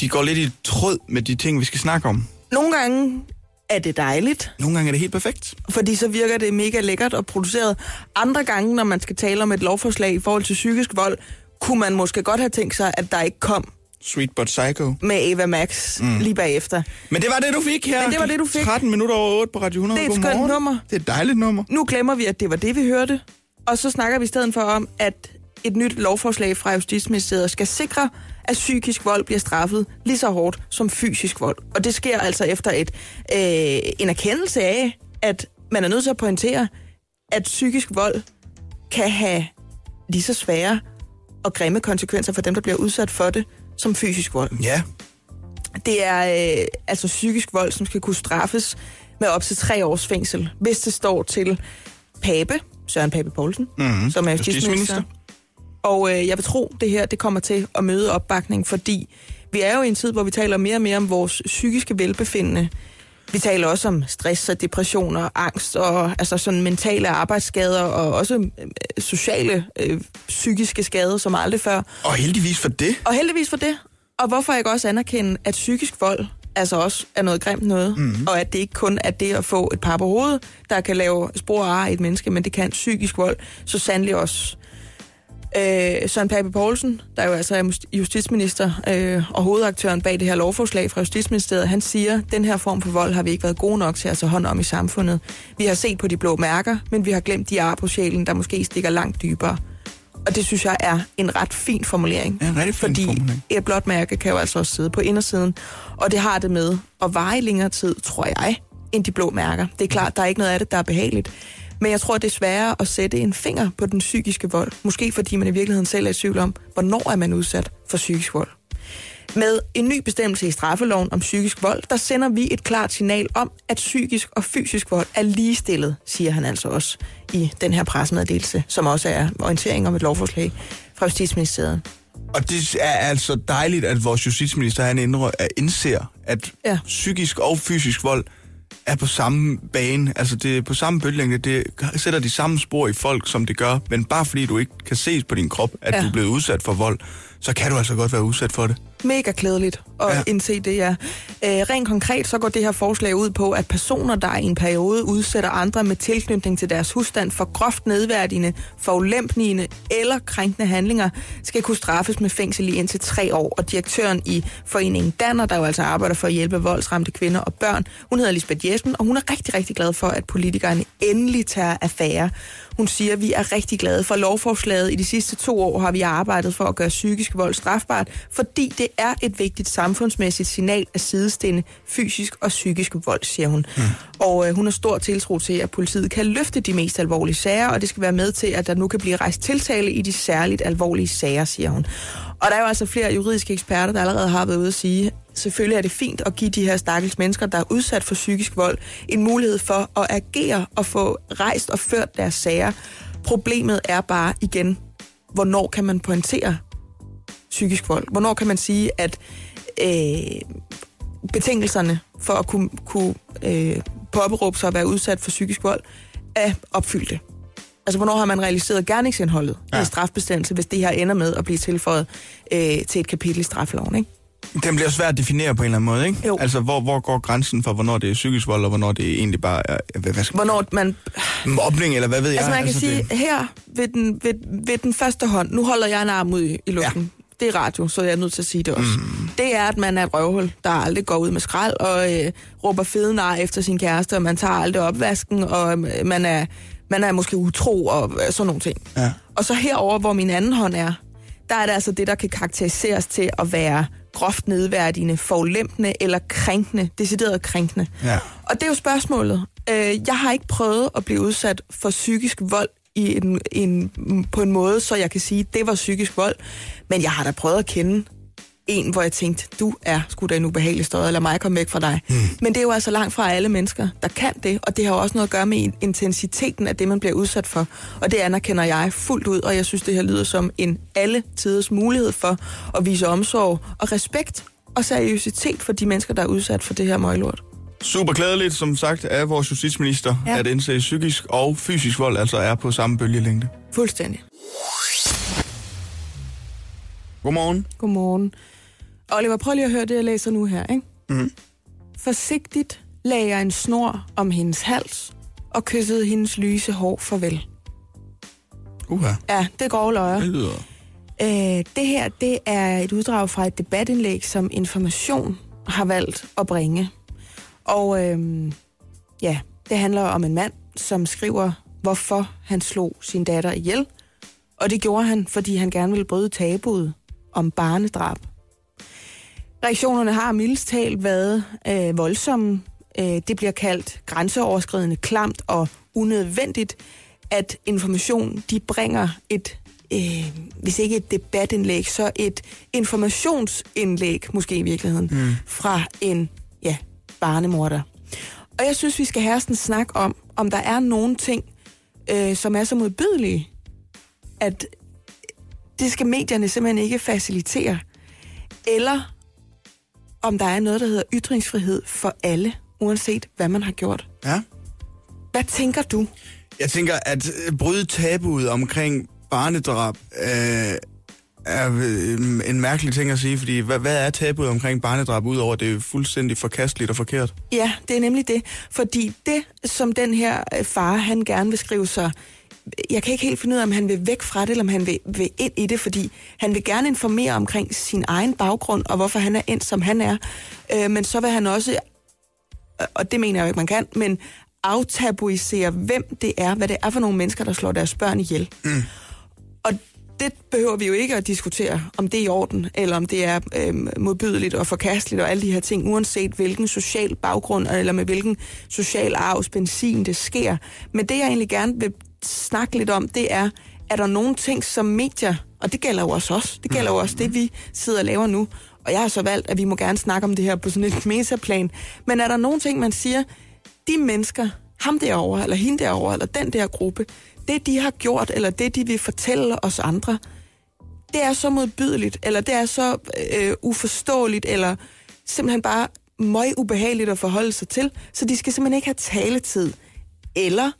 de går lidt i tråd med de ting, vi skal snakke om. Nogle gange er det dejligt, Nogle gange er det helt perfekt. fordi så virker det mega lækkert og produceret. Andre gange, når man skal tale om et lovforslag i forhold til psykisk vold, kunne man måske godt have tænkt sig, at der ikke kom Sweet but psycho. med Eva Max mm. lige bagefter. Men det var det, du fik her. Men det var det, du fik. 13 minutter over 8 på Radio 100. Det er et Godmorgen. skønt nummer. Det er et dejligt nummer. Nu glemmer vi, at det var det, vi hørte. Og så snakker vi i stedet for om, at et nyt lovforslag fra Justitsministeriet skal sikre, at psykisk vold bliver straffet lige så hårdt som fysisk vold. Og det sker altså efter et, øh, en erkendelse af, at man er nødt til at pointere, at psykisk vold kan have lige så svære og grimme konsekvenser for dem, der bliver udsat for det, som fysisk vold. Ja. Det er øh, altså psykisk vold, som skal kunne straffes med op til tre års fængsel, hvis det står til Pape, Søren Pape Poulsen, Mhm. som er. Justitsminister. Og øh, jeg vil tro, det her det kommer til at møde opbakning, fordi vi er jo i en tid, hvor vi taler mere og mere om vores psykiske velbefindende. Vi taler også om stress og depression og angst og altså sådan mentale arbejdsskader og også øh, sociale øh, psykiske skader som aldrig før. Og heldigvis for det. Og heldigvis for det. Og hvorfor ikke også anerkende, at psykisk vold altså også er noget grimt noget, mm-hmm. og at det ikke kun er det at få et par på hovedet, der kan lave spor i et menneske, men det kan psykisk vold så sandelig også. Øh, Søren Pape Poulsen, der jo altså er justitsminister øh, og hovedaktøren bag det her lovforslag fra Justitsministeriet, han siger, den her form for vold har vi ikke været gode nok til at tage hånd om i samfundet. Vi har set på de blå mærker, men vi har glemt de ar på sjælen, der måske stikker langt dybere. Og det synes jeg er en ret fin formulering. Ja, en rigtig fin fordi formulering. et blåt mærke kan jo altså også sidde på indersiden. Og det har det med at vare i længere tid, tror jeg, end de blå mærker. Det er klart, der er ikke noget af det, der er behageligt. Men jeg tror, det er sværere at sætte en finger på den psykiske vold. Måske fordi man i virkeligheden selv er i tvivl om, hvornår er man udsat for psykisk vold. Med en ny bestemmelse i straffeloven om psykisk vold, der sender vi et klart signal om, at psykisk og fysisk vold er ligestillet, siger han altså også i den her pressemeddelelse, som også er orientering om et lovforslag fra Justitsministeriet. Og det er altså dejligt, at vores justitsminister han indrø- indser, at ja. psykisk og fysisk vold er på samme bane. Altså det er på samme bølgelængde. Det sætter de samme spor i folk, som det gør. Men bare fordi du ikke kan ses på din krop, at Ja. du er blevet udsat for vold, så kan du altså godt være udsat for det. Mega klædeligt at ja. Indse det, ja. Øh, rent konkret så går det her forslag ud på, at personer, der i en periode udsætter andre med tilknytning til deres husstand for groft nedværdigende, forulæmpende eller krænkende handlinger, skal kunne straffes med fængsel i indtil tre år. Og direktøren i foreningen Danner, der jo altså arbejder for at hjælpe voldsramte kvinder og børn, hun hedder Lisbeth Jespen, og hun er rigtig, rigtig glad for, at politikerne endelig tager affære. Hun siger, at vi er rigtig glade for lovforslaget. I de sidste to år har vi arbejdet for at gøre psykisk vold strafbart, fordi det er et vigtigt samfundsmæssigt signal at sidestille fysisk og psykisk vold, siger hun. Mm. Og øh, hun har stor tiltro til, at politiet kan løfte de mest alvorlige sager, og det skal være med til, at der nu kan blive rejst tiltale i de særligt alvorlige sager, siger hun. Og der er jo altså flere juridiske eksperter, der allerede har været ude at sige, selvfølgelig er det fint at give de her stakkels mennesker, der er udsat for psykisk vold, en mulighed for at agere og få rejst og ført deres sager. Problemet er bare igen, hvornår kan man pointere psykisk vold? Hvornår kan man sige, at øh, betingelserne for at kunne, kunne øh, påberåbe sig at være udsat for psykisk vold er opfyldte? Altså, hvornår har man realiseret gerningsindholdet ja. i strafbestemmelse, hvis det her ender med at blive tilføjet øh, til et kapitel i straffeloven, ikke? Den bliver svært at definere på en eller anden måde, ikke? Jo. Altså, hvor, hvor går grænsen for, hvornår det er psykisk vold, og hvornår det egentlig bare er hvad, hvad skal, Hvornår man... mobning, eller hvad ved jeg? Altså, man kan altså, sige, det, her ved den, ved, ved den første hånd, nu holder jeg en arm ud i, i luften. Ja. Det er radio, så jeg er nødt til at sige det også. Mm. Det er, at man er et røvhul, der aldrig går ud med skrald og øh, råber fede nar efter sin kæreste, og man tager aldrig opvasken, og øh, man er, man er måske utro og øh, sådan nogle ting. Ja. Og så herover, hvor min anden hånd er, der er det altså det, der kan karakteriseres til at være groft nedværdigende, forulempende eller krænkende, decideret krænkende. Ja. Og det er jo spørgsmålet. Øh, jeg har ikke prøvet at blive udsat for psykisk vold i en, en, på en måde, så jeg kan sige, at det var psykisk vold. Men jeg har da prøvet at kende en, hvor jeg tænkte, du er sgu da en ubehagelig støj, lad mig komme væk fra dig. Hmm. Men det er jo altså langt fra alle mennesker, der kan det, og det har jo også noget at gøre med intensiteten af det, man bliver udsat for. Og det anerkender jeg fuldt ud, og jeg synes, det her lyder som en alle tiders mulighed for at vise omsorg og respekt og seriøsitet for de mennesker, der er udsat for det her møglort. Super glædeligt, som sagt, af vores justitsminister, ja. at indse psykisk og fysisk vold altså er på samme bølgelængde. Fuldstændig. Godmorgen. Godmorgen. Oliver, prøv lige at høre det, jeg læser nu her. Ikke? Mhm. Forsigtigt lagde jeg en snor om hendes hals og kyssede hendes lyse hår farvel. Uha, Ja, det går løjer. det lyder... Øh, det her, det er et uddrag fra et debatindlæg, som Information har valgt at bringe. Og øh, ja, det handler om en mand, som skriver, hvorfor han slog sin datter ihjel. Og det gjorde han, fordi han gerne ville bryde tabuet om barnedrab. Reaktionerne har mildest talt været øh, voldsomme. Øh, det bliver kaldt grænseoverskridende, klamt og unødvendigt, at information de bringer et, øh, hvis ikke et debatindlæg, så et informationsindlæg, måske i virkeligheden, mm. fra en ja, barnemorder. Og jeg synes, vi skal have sådan en snak om, om der er nogle ting, øh, som er så modbydelige, at det skal medierne simpelthen ikke facilitere. Eller om der er noget, der hedder ytringsfrihed for alle. uanset hvad man har gjort. Ja. Hvad tænker du? Jeg tænker, at øh, bryde tabuet omkring barnedrab øh, er øh, en mærkelig ting at sige, fordi hvad, hvad er tabuet omkring barnedrab, udover at det er fuldstændig forkasteligt og forkert? Ja, det er nemlig det. Fordi det, som den her øh, far, han gerne vil skrive sig jeg kan ikke helt finde ud af, om han vil væk fra det, eller om han vil, vil ind i det, fordi han vil gerne informere omkring sin egen baggrund, og hvorfor han er ind, som han er. Øh, men så vil han også, og det mener jeg jo ikke, man kan, men aftabuisere, hvem det er, hvad det er for nogle mennesker, der slår deres børn ihjel. Mm. Og det behøver vi jo ikke at diskutere, om det er i orden, eller om det er øh, modbydeligt og forkasteligt og alle de her ting, uanset hvilken social baggrund, eller med hvilken social arvs benzin det sker. Men det, jeg egentlig gerne vil snakke lidt om, det er, er der nogle ting som medier, og det gælder jo også os, det gælder jo også det, vi sidder og laver nu, og jeg har så valgt, at vi må gerne snakke om det her på sådan et metaplan, men er der nogle ting, man siger, de mennesker, ham derovre, eller hende derovre, eller den der gruppe, det de har gjort, eller det de vil fortælle os andre, det er så modbydeligt, eller det er så øh, uforståeligt, eller simpelthen bare møg ubehageligt at forholde sig til, så de skal simpelthen ikke have taletid. Eller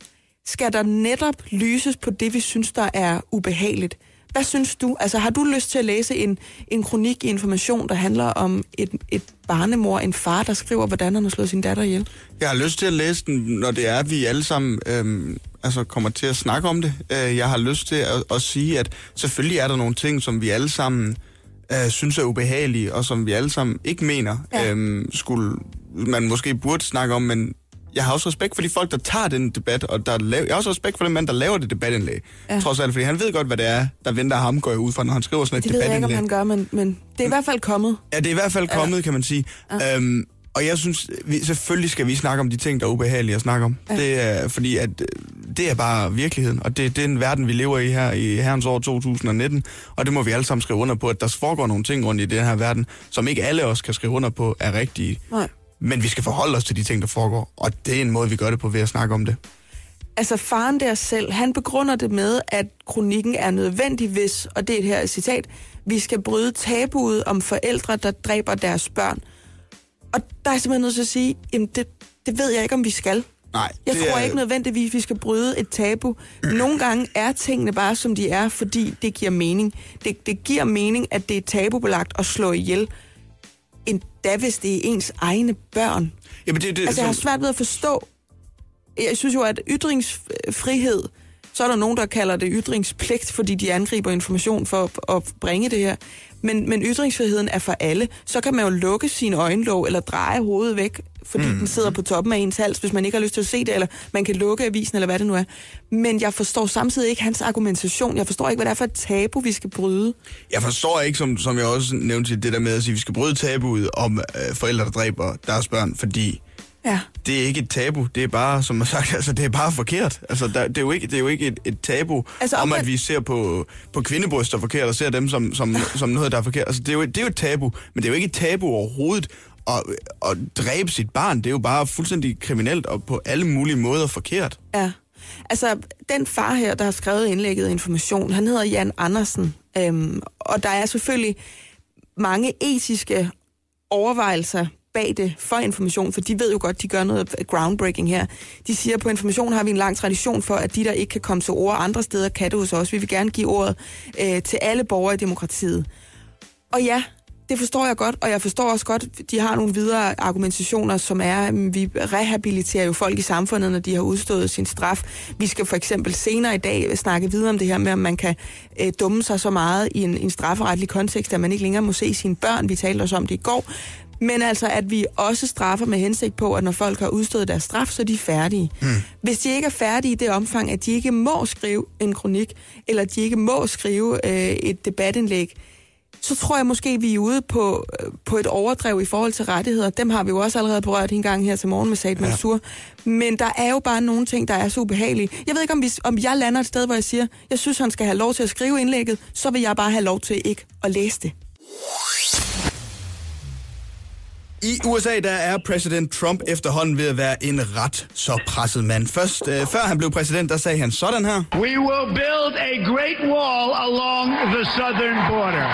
skal der netop lyses på det, vi synes, der er ubehageligt? Hvad synes du? Altså, har du lyst til at læse en, en kronik i Information, der handler om et, et barnemor, en far, der skriver, hvordan han har slået sin datter ihjel? Jeg har lyst til at læse den, når det er, at vi alle sammen øhm, altså kommer til at snakke om det. Øh, jeg har lyst til at, at sige, at selvfølgelig er der nogle ting, som vi alle sammen øh, synes er ubehagelige, og som vi alle sammen ikke mener, ja. øhm, skulle man måske burde snakke om, men jeg har også respekt for de folk, der tager den debat, og der laver, jeg har også respekt for den mand, der laver det debatindlæg. Ja. Trods alt, fordi han ved godt, hvad det er, der venter ham, går jeg ud fra, når han skriver sådan et Det debatindlæg. ved jeg ikke, om han gør, men, men det er i hvert fald kommet. Ja, det er i hvert fald kommet, ja. kan man sige. Ja. Øhm, og jeg synes, vi, selvfølgelig skal vi snakke om de ting, der er ubehagelige at snakke om. Ja. Det er, fordi at, øh, det er bare virkeligheden, og det, det er den verden, vi lever i her i herrens år 2019. Og det må vi alle sammen skrive under på, at der foregår nogle ting rundt i den her verden, som ikke alle os kan skrive under på, er rigtige. Nej. Men vi skal forholde os til de ting, der foregår, og det er en måde, vi gør det på ved at snakke om det. Altså faren der selv, han begrunder det med, at kronikken er nødvendig, hvis, og det er et her citat, vi skal bryde tabuet om forældre, der dræber deres børn. Og der er simpelthen nødt til at sige, jamen det, det ved jeg ikke, om vi skal. Nej, Jeg tror er- ikke nødvendigvis, vi skal bryde et tabu. Nogle gange er tingene bare, som de er, fordi det giver mening. Det, det giver mening, at det er tabubelagt at slå ihjel, endda hvis det er ens egne børn. Jamen, det, det, Altså, jeg har svært ved at forstå. Jeg synes jo, at ytringsfrihed, så er der nogen, der kalder det ytringspligt, fordi de angriber information for at- bringe det her. Men, men ytringsfriheden er for alle. Så kan man jo lukke sine øjenlåg eller dreje hovedet væk, fordi mm. den sidder på toppen af ens hals, hvis man ikke har lyst til at se det, eller man kan lukke avisen, eller hvad det nu er. Men jeg forstår samtidig ikke hans argumentation. Jeg forstår ikke, hvad det er for et tabu, vi skal bryde. Jeg forstår ikke, som, som jeg også nævnte det der med at sige, at vi skal bryde tabuet om øh, forældre, der dræber deres børn, fordi Ja. det er ikke et tabu. Det er bare, som man sagt, altså, det er bare forkert. Altså, der, det, er jo ikke, det er jo ikke et, et tabu Altså, om, at vi ser på, på kvindebryster forkert, og ser dem som, som, som noget, der er forkert. Altså, det er, jo, det er jo et tabu, men det er jo ikke et tabu overhovedet at, at dræbe sit barn. Det er jo bare fuldstændig kriminelt og på alle mulige måder forkert. Ja. Altså, den far her, der har skrevet indlægget Information, han hedder Jan Andersen. Øhm, og der er selvfølgelig mange etiske overvejelser bag det for Information, for de ved jo godt, de gør noget groundbreaking her. De siger, at på Information har vi en lang tradition for, at de, der ikke kan komme til ord andre steder, kan det hos os. Vi vil gerne give ordet øh, til alle borgere i demokratiet. Og ja, det forstår jeg godt, og jeg forstår også godt, de har nogle videre argumentationer, som er, at vi rehabiliterer jo folk i samfundet, når de har udstået sin straf. Vi skal for eksempel senere i dag snakke videre om det her med, om man kan øh, dumme sig så meget i en, en strafferetlig kontekst, at man ikke længere må se sine børn. Vi talte også om det i går. Men altså, at vi også straffer med hensigt på, at når folk har udstået deres straf, så er de færdige. Mm. Hvis de ikke er færdige i det omfang, at de ikke må skrive en kronik, eller de ikke må skrive øh, et debatindlæg, så tror jeg måske, vi er ude på, øh, på et overdrev i forhold til rettigheder. Dem har vi jo også allerede berørt en gang her til morgen med Said Mansour. Men der er jo bare nogle ting, der er så ubehagelige. Jeg ved ikke, om, vi, om jeg lander et sted, hvor jeg siger, jeg synes, han skal have lov til at skrive indlægget, så vil jeg bare have lov til ikke at læse det. I USA der er præsident Trump efterhånden ved at være en ret så presset mand. Først, øh, før han blev præsident, der sagde han sådan her. We will build a great wall along the southern border.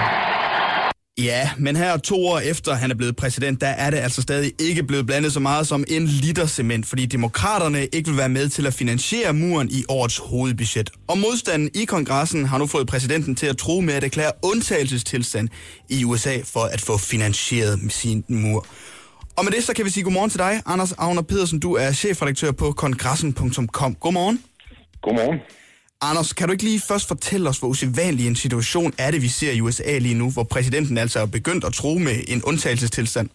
Ja, men her to år efter han er blevet præsident, der er det altså stadig ikke blevet blandet så meget som en liter cement, fordi demokraterne ikke vil være med til at finansiere muren i årets hovedbudget. Og modstanden i kongressen har nu fået præsidenten til at tro med at erklære undtagelsestilstand i USA for at få finansieret sin mur. Og med det så kan vi sige godmorgen til dig, Anders Agner Pedersen. Du er chefredaktør på kongressen.com. Godmorgen. Godmorgen. Anders, kan du ikke lige først fortælle os, hvor usædvanlig en situation er det, vi ser i USA lige nu, hvor præsidenten altså er begyndt at tro med en undtagelsestilstand?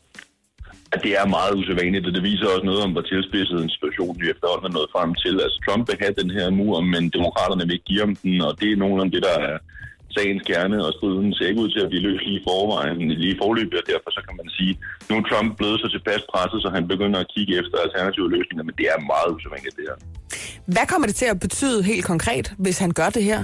At det er meget usædvanligt, og det viser også noget om, hvor tilspidset en situation vi efterhånden er nået frem til. Altså, Trump vil have den her mur, men demokraterne vil ikke give ham den, og det er nogenlunde det, der er sagens kerne, og striden ser ikke ud til at blive løst lige i forvejen, lige i forløbet, og derfor så kan man sige, nu er Trump blevet så tilpas presset, så han begynder at kigge efter alternative løsninger, men det er meget usædvanligt det her. Hvad kommer det til at betyde helt konkret, hvis han gør det her?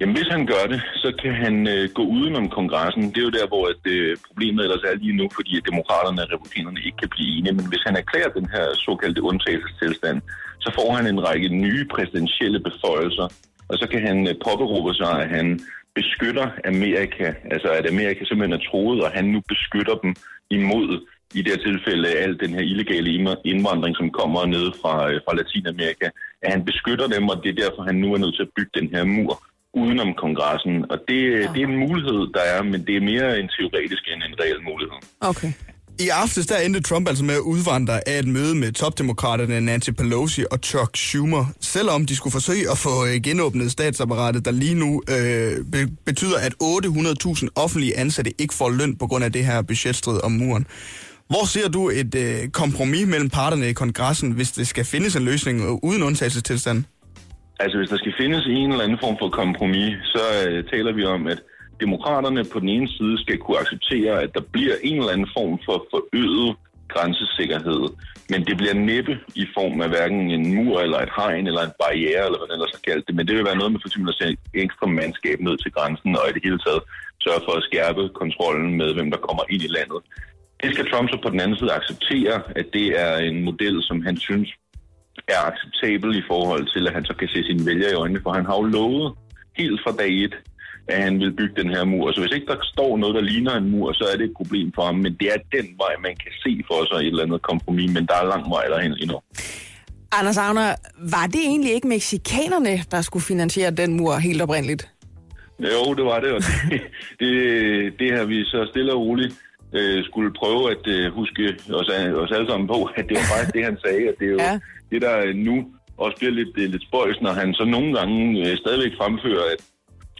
Jamen, hvis han gør det, så kan han øh, gå udenom kongressen. Det er jo der, hvor at, øh, problemet ellers er lige nu, fordi at demokraterne og republikanerne ikke kan blive enige. Men hvis han erklærer den her såkaldte undtagelsestilstand, så får han en række nye præsidentielle beføjelser, og så kan han øh, påberåbe sig, at han beskytter Amerika, altså at Amerika simpelthen er troet, og han nu beskytter dem imod i det her tilfælde al den her illegale indvandring, som kommer ned fra, øh, fra Latinamerika, at han beskytter dem, og det er derfor, han nu er nødt til at bygge den her mur udenom kongressen. Og det, det er en mulighed, der er, men det er mere en teoretisk end en reel mulighed. Okay. I aftes der endte Trump altså med at udvandre af et møde med topdemokraterne Nancy Pelosi og Chuck Schumer, selvom de skulle forsøge at få øh, genåbnet statsapparatet, der lige nu øh, be- betyder, at 800.000 offentlige ansatte ikke får løn på grund af det her budgetstrid om muren. Hvor ser du et øh, kompromis mellem parterne i kongressen, hvis det skal findes en løsning øh, uden undtagelsestilstand? Altså, hvis der skal findes en eller anden form for kompromis, så øh, taler vi om, at demokraterne på den ene side skal kunne acceptere, at der bliver en eller anden form for forøget grænsesikkerhed. Men det bliver næppe i form af hverken en mur eller et hegn eller en barriere, eller hvad det ellers har kaldt det. Men det vil være noget med for eksempel at sætte ekstra mandskab ned til grænsen, og i det hele taget sørge for at skærpe kontrollen med, hvem der kommer ind i landet. Det skal Trump så på den anden side acceptere, at det er en model, som han synes er acceptabel i forhold til, at han så kan se sine vælgere i øjnene, for han har jo lovet helt fra dag et, at han vil bygge den her mur. Så hvis ikke der står noget, der ligner en mur, så er det et problem for ham. Men det er den vej, man kan se for sig et eller andet kompromis, men der er lang vej derhen endnu. Anders Agner, var det egentlig ikke meksikanerne, der skulle finansiere den mur helt oprindeligt? Jo, det var det, og det, det, det har vi så stille og roligt øh, skulle prøve at øh, huske os, os alle sammen på, at det var faktisk det, han sagde, at det er jo ja. det, der nu også bliver lidt, lidt spøjs, når han så nogle gange øh, stadigvæk fremfører, at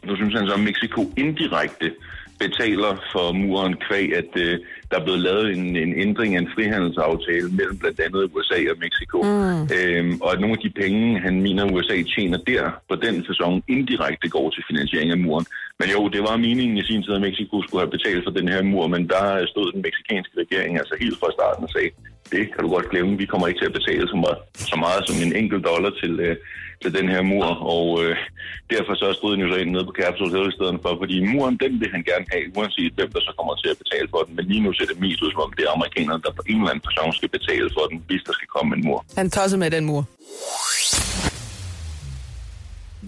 nu synes han så, at Mexico indirekte betaler for muren kvæg, at øh, der er blevet lavet en, en ændring af en frihandelsaftale mellem blandt andet USA og Mexico. Mm. Øhm, og at nogle af de penge, han mener, USA tjener der på den sæson, indirekte går til finansiering af muren. Men jo, det var meningen i sin tid, at Mexico skulle have betalt for den her mur, men der stod den meksikanske regering altså helt fra starten og sagde, det kan du godt glemme, vi kommer ikke til at betale så meget, så meget som en enkelt dollar til, øh, til den her mur, og øh, derfor så stod den jo så ind nede på Capitol Hill i stedet for, fordi muren, den vil han gerne have, uanset hvem der så kommer til at betale for den, men lige nu ser det mest ud som om det er amerikanerne, der på en eller anden person skal betale for den, hvis der skal komme en mur. Han tosser med den mur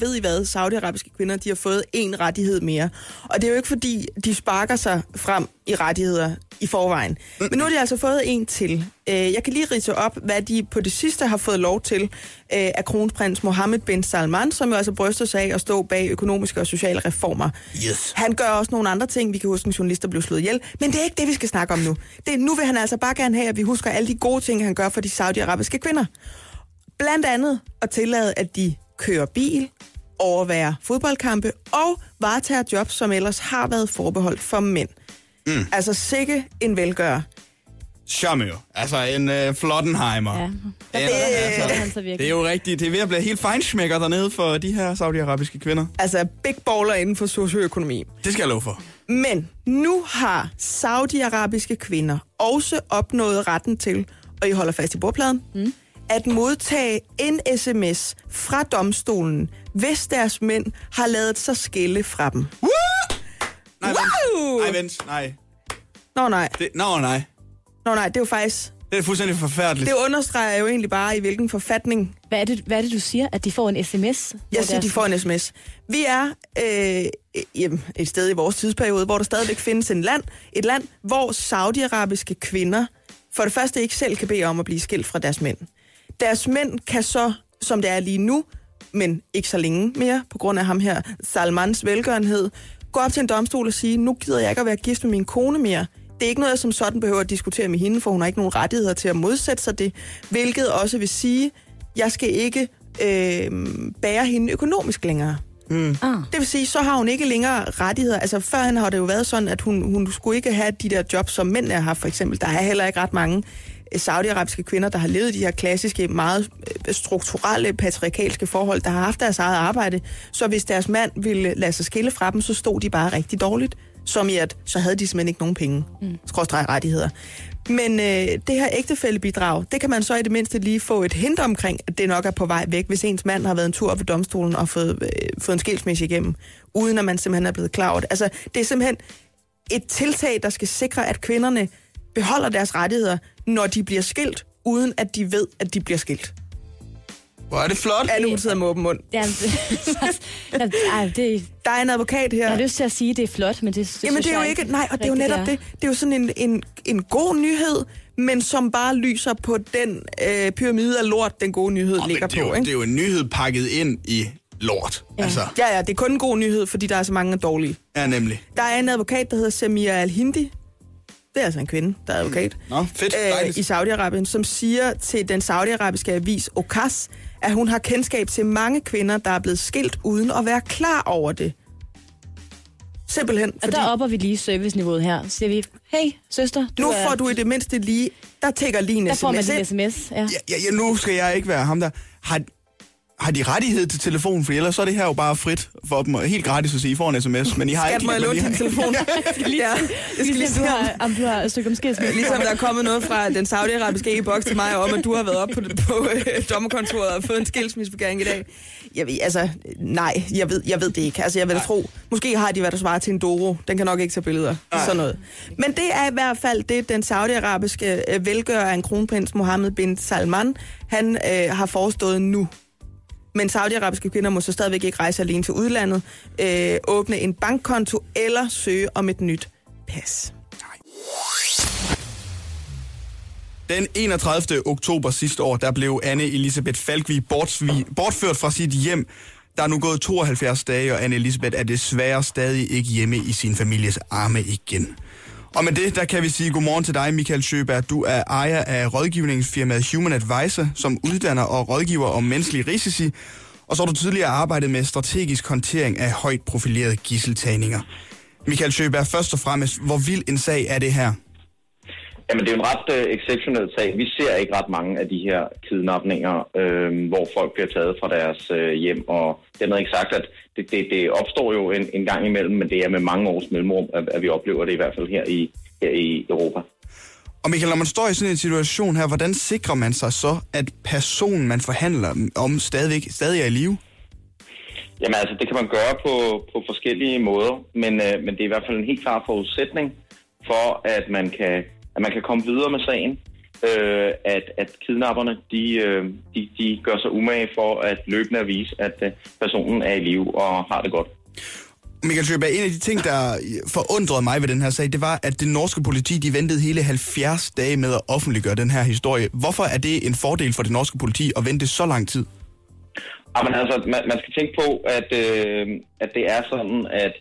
ved I hvad, saudiarabiske kvinder, de har fået en rettighed mere. Og det er jo ikke fordi, de sparker sig frem i rettigheder i forvejen. Men nu har de altså fået en til. Øh, jeg kan lige rise op, hvad de på det sidste har fået lov til øh, af kronprins Mohammed bin Salman, som jo altså bryster sig af at stå bag økonomiske og sociale reformer. Yes. Han gør også nogle andre ting. Vi kan huske, en journalist der blev slået ihjel. Men det er ikke det, vi skal snakke om nu. Det, nu vil han altså bare gerne have, at vi husker alle de gode ting, han gør for de saudiarabiske kvinder. Blandt andet at tillade, at de kører bil, overvære fodboldkampe og varetager jobs, som ellers har været forbeholdt for mænd. Mm. Altså sikke en velgør. Charmeur. Altså en uh, Flottenheimer. Ja. En, det, altså, han så virkelig. det er jo rigtigt. Det er ved at blive helt fejnsmækker dernede for de her saudiarabiske kvinder. Altså big baller inden for socioøkonomi. Det skal jeg love for. Men nu har saudiarabiske kvinder også opnået retten til, og I holder fast i bordpladen, mm. At modtage en sms fra domstolen, hvis deres mænd har lavet sig skille fra dem. Woo! Nej, Wow! vent. Nej, vent. Nej. Nå nej. Det, nå, nej. Nå nej, det er jo faktisk Det er fuldstændig forfærdeligt. Det understreger jo egentlig bare, i hvilken forfatning Hvad er, det, hvad er det, du siger? At de får en sms? Jeg siger, deres- de får en sms. Vi er øh, jamen, et sted i vores tidsperiode, hvor der stadigvæk findes en land, et land, hvor saudiarabiske kvinder for det første ikke selv kan bede om at blive skilt fra deres mænd. Deres mænd kan så, som det er lige nu, men ikke så længe mere, på grund af ham her, Salmans velgørenhed, gå op til en domstol og sige, nu gider jeg ikke at være gift med min kone mere. Det er ikke noget, jeg som sådan behøver at diskutere med hende, for hun har ikke nogen rettigheder til at modsætte sig det. Hvilket også vil sige, jeg skal ikke øh, bære hende økonomisk længere. Ah. Det vil sige, så har hun ikke længere rettigheder. Altså førhen har det jo været sådan, at hun, hun skulle ikke have de der jobs, som mænd har haft for eksempel. Der er heller ikke ret mange saudiarabiske kvinder, der har levet de her klassiske, meget øh, strukturelle, patriarkalske forhold, der har haft deres eget arbejde. Så hvis deres mand ville lade sig skille fra dem, så stod de bare rigtig dårligt. Som i at, så havde de simpelthen ikke nogen penge. Mm. Skråstreg rettigheder. Men øh, det her ægtefællebidrag, det kan man så i det mindste lige få et hint omkring, at det nok er på vej væk, hvis ens mand har været en tur op ved domstolen og fået, øh, fået en skilsmisse igennem, uden at man simpelthen er blevet klar over det. Altså, det er simpelthen et tiltag, der skal sikre, at kvinderne beholder deres rettigheder, når de bliver skilt, uden at de ved, at de bliver skilt. Hvor er det flot. Alle hun sidder med åben mund. Ja, det, ej, det, Der er en advokat her. jeg har lyst til at sige, at det er flot, men det, det Jamen det er jo ikke, nej, og det er jo netop det. Det er jo sådan en, en, en god nyhed, men som bare lyser på den øh, pyramide af lort, den gode nyhed Åh, ligger det, er på. jo, Ikke? det er jo en nyhed pakket ind i lort. Ja. Altså, Ja, ja, det er kun en god nyhed, fordi der er så mange dårlige. ja, nemlig. Der er en advokat, der hedder Samia Al-Hindi. Det er altså en kvinde, der er advokat. Nå, fedt. øh, i Saudi-Arabien, som siger til den saudiarabiske avis Okas, at hun har kendskab til mange kvinder, der er blevet skilt uden at være klar over det. Simpelthen, Og fordi der opper vi lige serviceniveauet her. Så siger vi, hey søster, du nu er, får du i det mindste lige, der tækker lige en der får man sms din ind. sms. Ja. Ja, ja, ja, nu skal jeg ikke være ham der. Har, har de rettighed til telefonen? For ellers så er det her jo bare frit for dem. og Helt gratis at sige, I får en sms, men I har Skat, ikke... må jeg låne din telefon? ja, jeg skal lige Ligesom se, du om, har, om du har et stykke om skilsmisse. ligesom der er kommet noget fra den saudiarabiske e-boks til mig om, at du har været op på, på øh, dommerkontoret og fået en skilsmissebegæring i dag. Jeg ved, altså, nej, jeg ved, jeg ved det ikke. Altså, jeg vil tro, måske har de været der svarer til en Doro. Den kan nok ikke tage billeder. Sådan noget. Men det er i hvert fald det, den saudiarabiske øh, velgører af en kronprins Mohammed bin Salman, han øh, har forestået nu. Men saudiarabiske kvinder må så stadigvæk ikke rejse alene til udlandet, øh, åbne en bankkonto eller søge om et nyt pas. Den 31. oktober sidste år, der blev Anne Elisabeth Falkvig bortført fra sit hjem. Der er nu gået 72 dage, og Anne Elisabeth er desværre stadig ikke hjemme i sin families arme igen. Og med det, der kan vi sige godmorgen til dig, Michael Sjøberg. Du er ejer af rådgivningsfirmaet Human Advisor, som uddanner og rådgiver om menneskelige risici. Og så har du tidligere arbejdet med strategisk håndtering af højt profilerede gisseltagninger. Michael Sjøberg, først og fremmest, hvor vild en sag er det her? Jamen, det er en ret øh, exceptionel sag. Vi ser ikke ret mange af de her kidnapninger, øh, hvor folk bliver taget fra deres øh, hjem. Og dermed ikke sagt, at det, det, det opstår jo en, en gang imellem, men det er med mange års mellemrum, at, at vi oplever det i hvert fald her i, her i Europa. Og Michael, når man står i sådan en situation her, hvordan sikrer man sig så, at personen, man forhandler om, stadig, stadig er i live? Jamen altså, det kan man gøre på, på forskellige måder, men, øh, men det er i hvert fald en helt klar forudsætning for, at man kan, at man kan komme videre med sagen. Øh, at, at kidnapperne, de, øh, de, de gør sig umage for at løbende at vise, at øh, personen er i live og har det godt. Michael Sjøberg, en af de ting, der forundrede mig ved den her sag, det var, at det norske politi, de ventede hele 70 dage med at offentliggøre den her historie. Hvorfor er det en fordel for det norske politi at vente så lang tid? Jamen altså, man, man skal tænke på, at, øh, at det er sådan, at,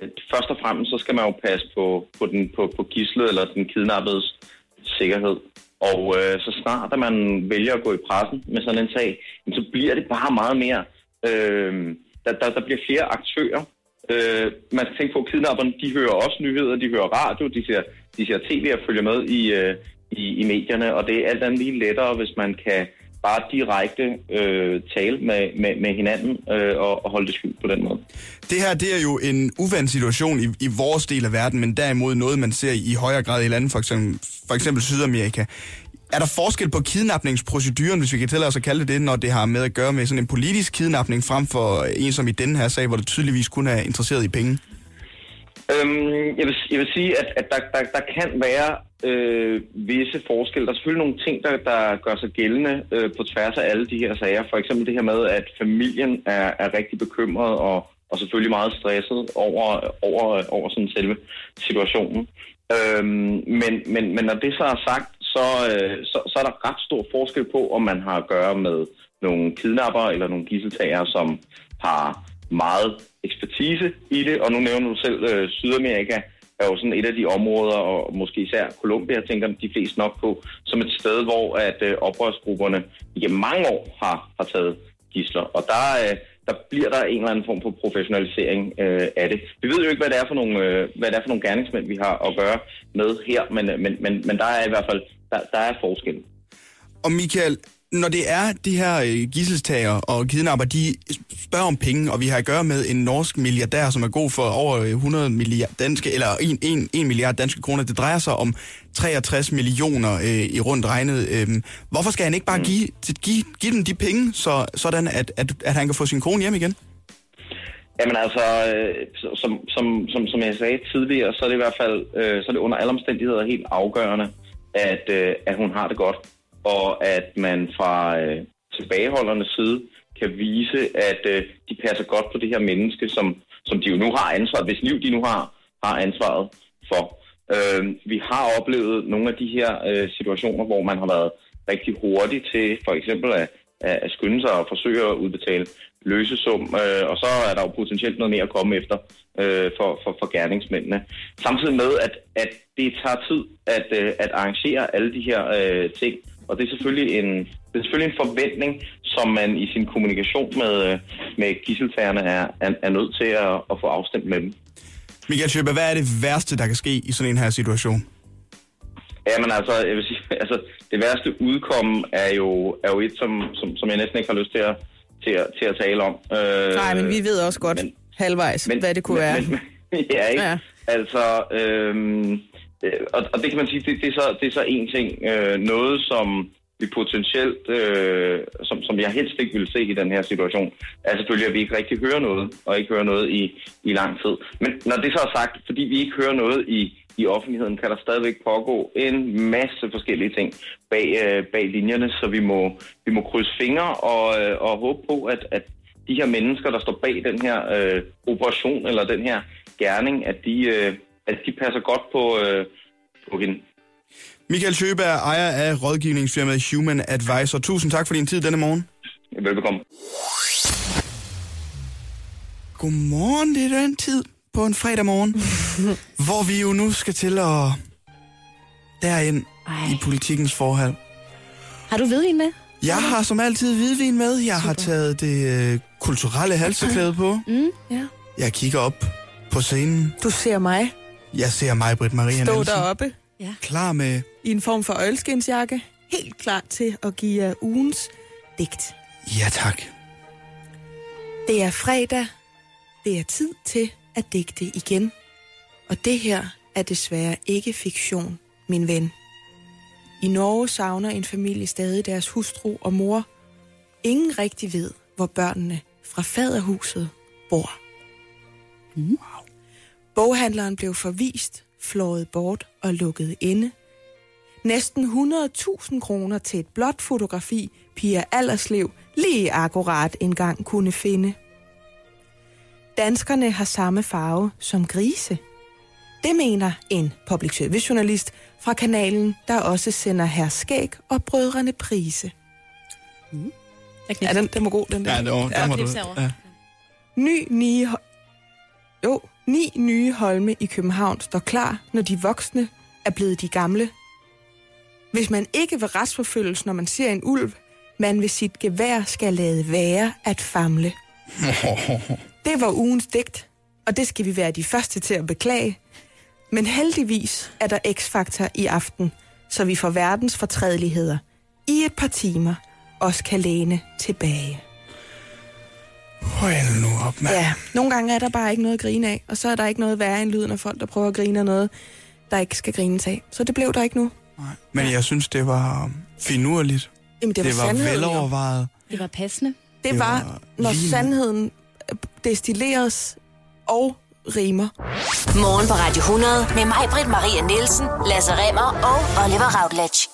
at først og fremmest, så skal man jo passe på, på, den, på, på gislet eller den kidnappedes sikkerhed. Og øh, så snart at man vælger at gå i pressen med sådan en sag, så bliver det bare meget mere... Øh, der, der, der bliver flere aktører. Øh, man skal tænke på, at kidnapperne, de hører også nyheder, de hører radio, de ser, de ser tv og følger med i, øh, i, i medierne, og det er alt andet lige lettere, hvis man kan bare direkte øh, tale med, med, med hinanden øh, og, og holde det skjult på den måde. Det her, det er jo en uvandt situation i, i vores del af verden, men derimod noget, man ser i i højere grad i lande, for eksempel, for eksempel Sydamerika. Er der forskel på kidnapningsproceduren, hvis vi kan tillade os at kalde det det, når det har med at gøre med sådan en politisk kidnapning, frem for en som i denne her sag, hvor det tydeligvis kun er interesseret i penge? Øhm, jeg, vil, jeg vil sige, at, at der, der, der kan være øh, visse forskelle. Der er selvfølgelig nogle ting, der, der gør sig gældende øh, på tværs af alle de her sager. For eksempel det her med, at familien er, er rigtig bekymret og, og selvfølgelig meget stresset over, over, over sådan selve situationen. Øhm, men, men, men når det så er sagt, så, øh, så, så er der ret stor forskel på, om man har at gøre med nogle kidnapper eller nogle gisseltager, som har meget ekspertise i det, og nu nævner du selv øh, Sydamerika, er jo sådan et af de områder, og måske især Colombia, tænker de fleste nok på, som et sted, hvor at øh, oprørsgrupperne i mange år har, har taget gisler. Og der, øh, der bliver der en eller anden form for professionalisering øh, af det. Vi ved jo ikke, hvad det er for nogle, øh, hvad det er for nogle gerningsmænd, vi har at gøre med her, men, øh, men, men, men der er i hvert fald der, der er forskel. Og Michael, når det er de her øh, gisselstager og kidnapper, de spørger om penge, og vi har at gøre med en norsk milliardær, som er god for over 100 milliard danske, eller 1, 1, 1 milliard danske kroner. Det drejer sig om 63 millioner øh, i rundt regnet. Øh, hvorfor skal han ikke bare mm. give, give, give dem de penge, så, sådan at, at, at han kan få sin kone hjem igen? Jamen altså, øh, som, som, som, som jeg sagde tidligere, så er det i hvert fald øh, så er det under alle omstændigheder helt afgørende, at, øh, at hun har det godt og at man fra øh, tilbageholdernes side kan vise, at øh, de passer godt på det her menneske, som, som de jo nu har ansvaret, hvis liv de nu har, har ansvaret for. Øh, vi har oplevet nogle af de her øh, situationer, hvor man har været rigtig hurtig til for eksempel at, at skynde sig og forsøge at udbetale løsesum, øh, og så er der jo potentielt noget mere at komme efter øh, for, for, for gerningsmændene. Samtidig med, at, at det tager tid at, øh, at arrangere alle de her øh, ting, og det er selvfølgelig en, det er selvfølgelig en forventning, som man i sin kommunikation med, med gisseltagerne er, er, er nødt til at, at få afstemt med dem. Michael Schøber, hvad er det værste, der kan ske i sådan en her situation? Jamen altså, jeg vil sige, altså, det værste udkomme er jo, er jo et, som, som, som jeg næsten ikke har lyst til at, til at, til at tale om. Øh, Nej, men vi ved også godt men, halvvejs, men, hvad det kunne men, være. Men, men, ja, ikke? Ja. Altså, øhm, Øh, og, og det kan man sige, det, det, er, så, det er så en ting. Øh, noget, som vi potentielt, øh, som, som jeg helst ikke ville se i den her situation, er selvfølgelig, at vi ikke rigtig hører noget, og ikke hører noget i, i lang tid. Men når det så er sagt, fordi vi ikke hører noget i, i offentligheden, kan der stadigvæk pågå en masse forskellige ting bag, øh, bag linjerne, så vi må, vi må krydse fingre og, øh, og håbe på, at, at de her mennesker, der står bag den her øh, operation eller den her gerning, at de... Øh, at de passer godt på, øh, på hende. Michael Sjøberg, ejer af rådgivningsfirmaet Human Advisor. Tusind tak for din tid denne morgen. Velbekomme. Godmorgen, det er den tid på en fredag morgen, hvor vi jo nu skal til at derind Ej. i politikens forhold. Har du hvidvin med? Jeg har som altid hvidvin med. Jeg Super. har taget det øh, kulturelle halseklæde på. Mm, ja. Jeg kigger op på scenen. Du ser mig. Jeg ser mig, Britt Maria Stå Nielsen. deroppe. Ja. Klar med... I en form for øjelskinsjakke. Helt klar til at give jer ugens digt. Ja, tak. Det er fredag. Det er tid til at digte igen. Og det her er desværre ikke fiktion, min ven. I Norge savner en familie stadig deres hustru og mor. Ingen rigtig ved, hvor børnene fra faderhuset bor. Mm. Boghandleren blev forvist, flået bort og lukket inde. Næsten 100.000 kroner til et blåt fotografi, Pia Allerslev lige akkurat engang kunne finde. Danskerne har samme farve som grise. Det mener en public service journalist fra kanalen, der også sender her skæg og brødrene prise. Mm. Ja, den, den var god, den der. Ja, det var, Ja, den var du. knips herovre. Ja. Ny, ni, jo, ni nye holme i København står klar, når de voksne er blevet de gamle. Hvis man ikke vil retsforfølges, når man ser en ulv, man ved sit gevær skal lade være at famle. Det var ugens digt, og det skal vi være de første til at beklage. Men heldigvis er der X-faktor i aften, så vi får verdens fortrædeligheder i et par timer også kan læne tilbage. Hold nu op, mand. Ja, nogle gange er der bare ikke noget at grine af, og så er der ikke noget værre end lyden af folk, der prøver at grine af noget, der ikke skal grines af. Så det blev der ikke nu. Nej. Men jeg synes, det var finurligt. Jamen, det var, Det var sandheden, jo. velovervejet. Det var passende. Det, Det var, var når lige- sandheden destilleres og rimer. Morgen på Radio 100 med mig, Britt Maria Nielsen, Lasse Remmer og Oliver Routledge.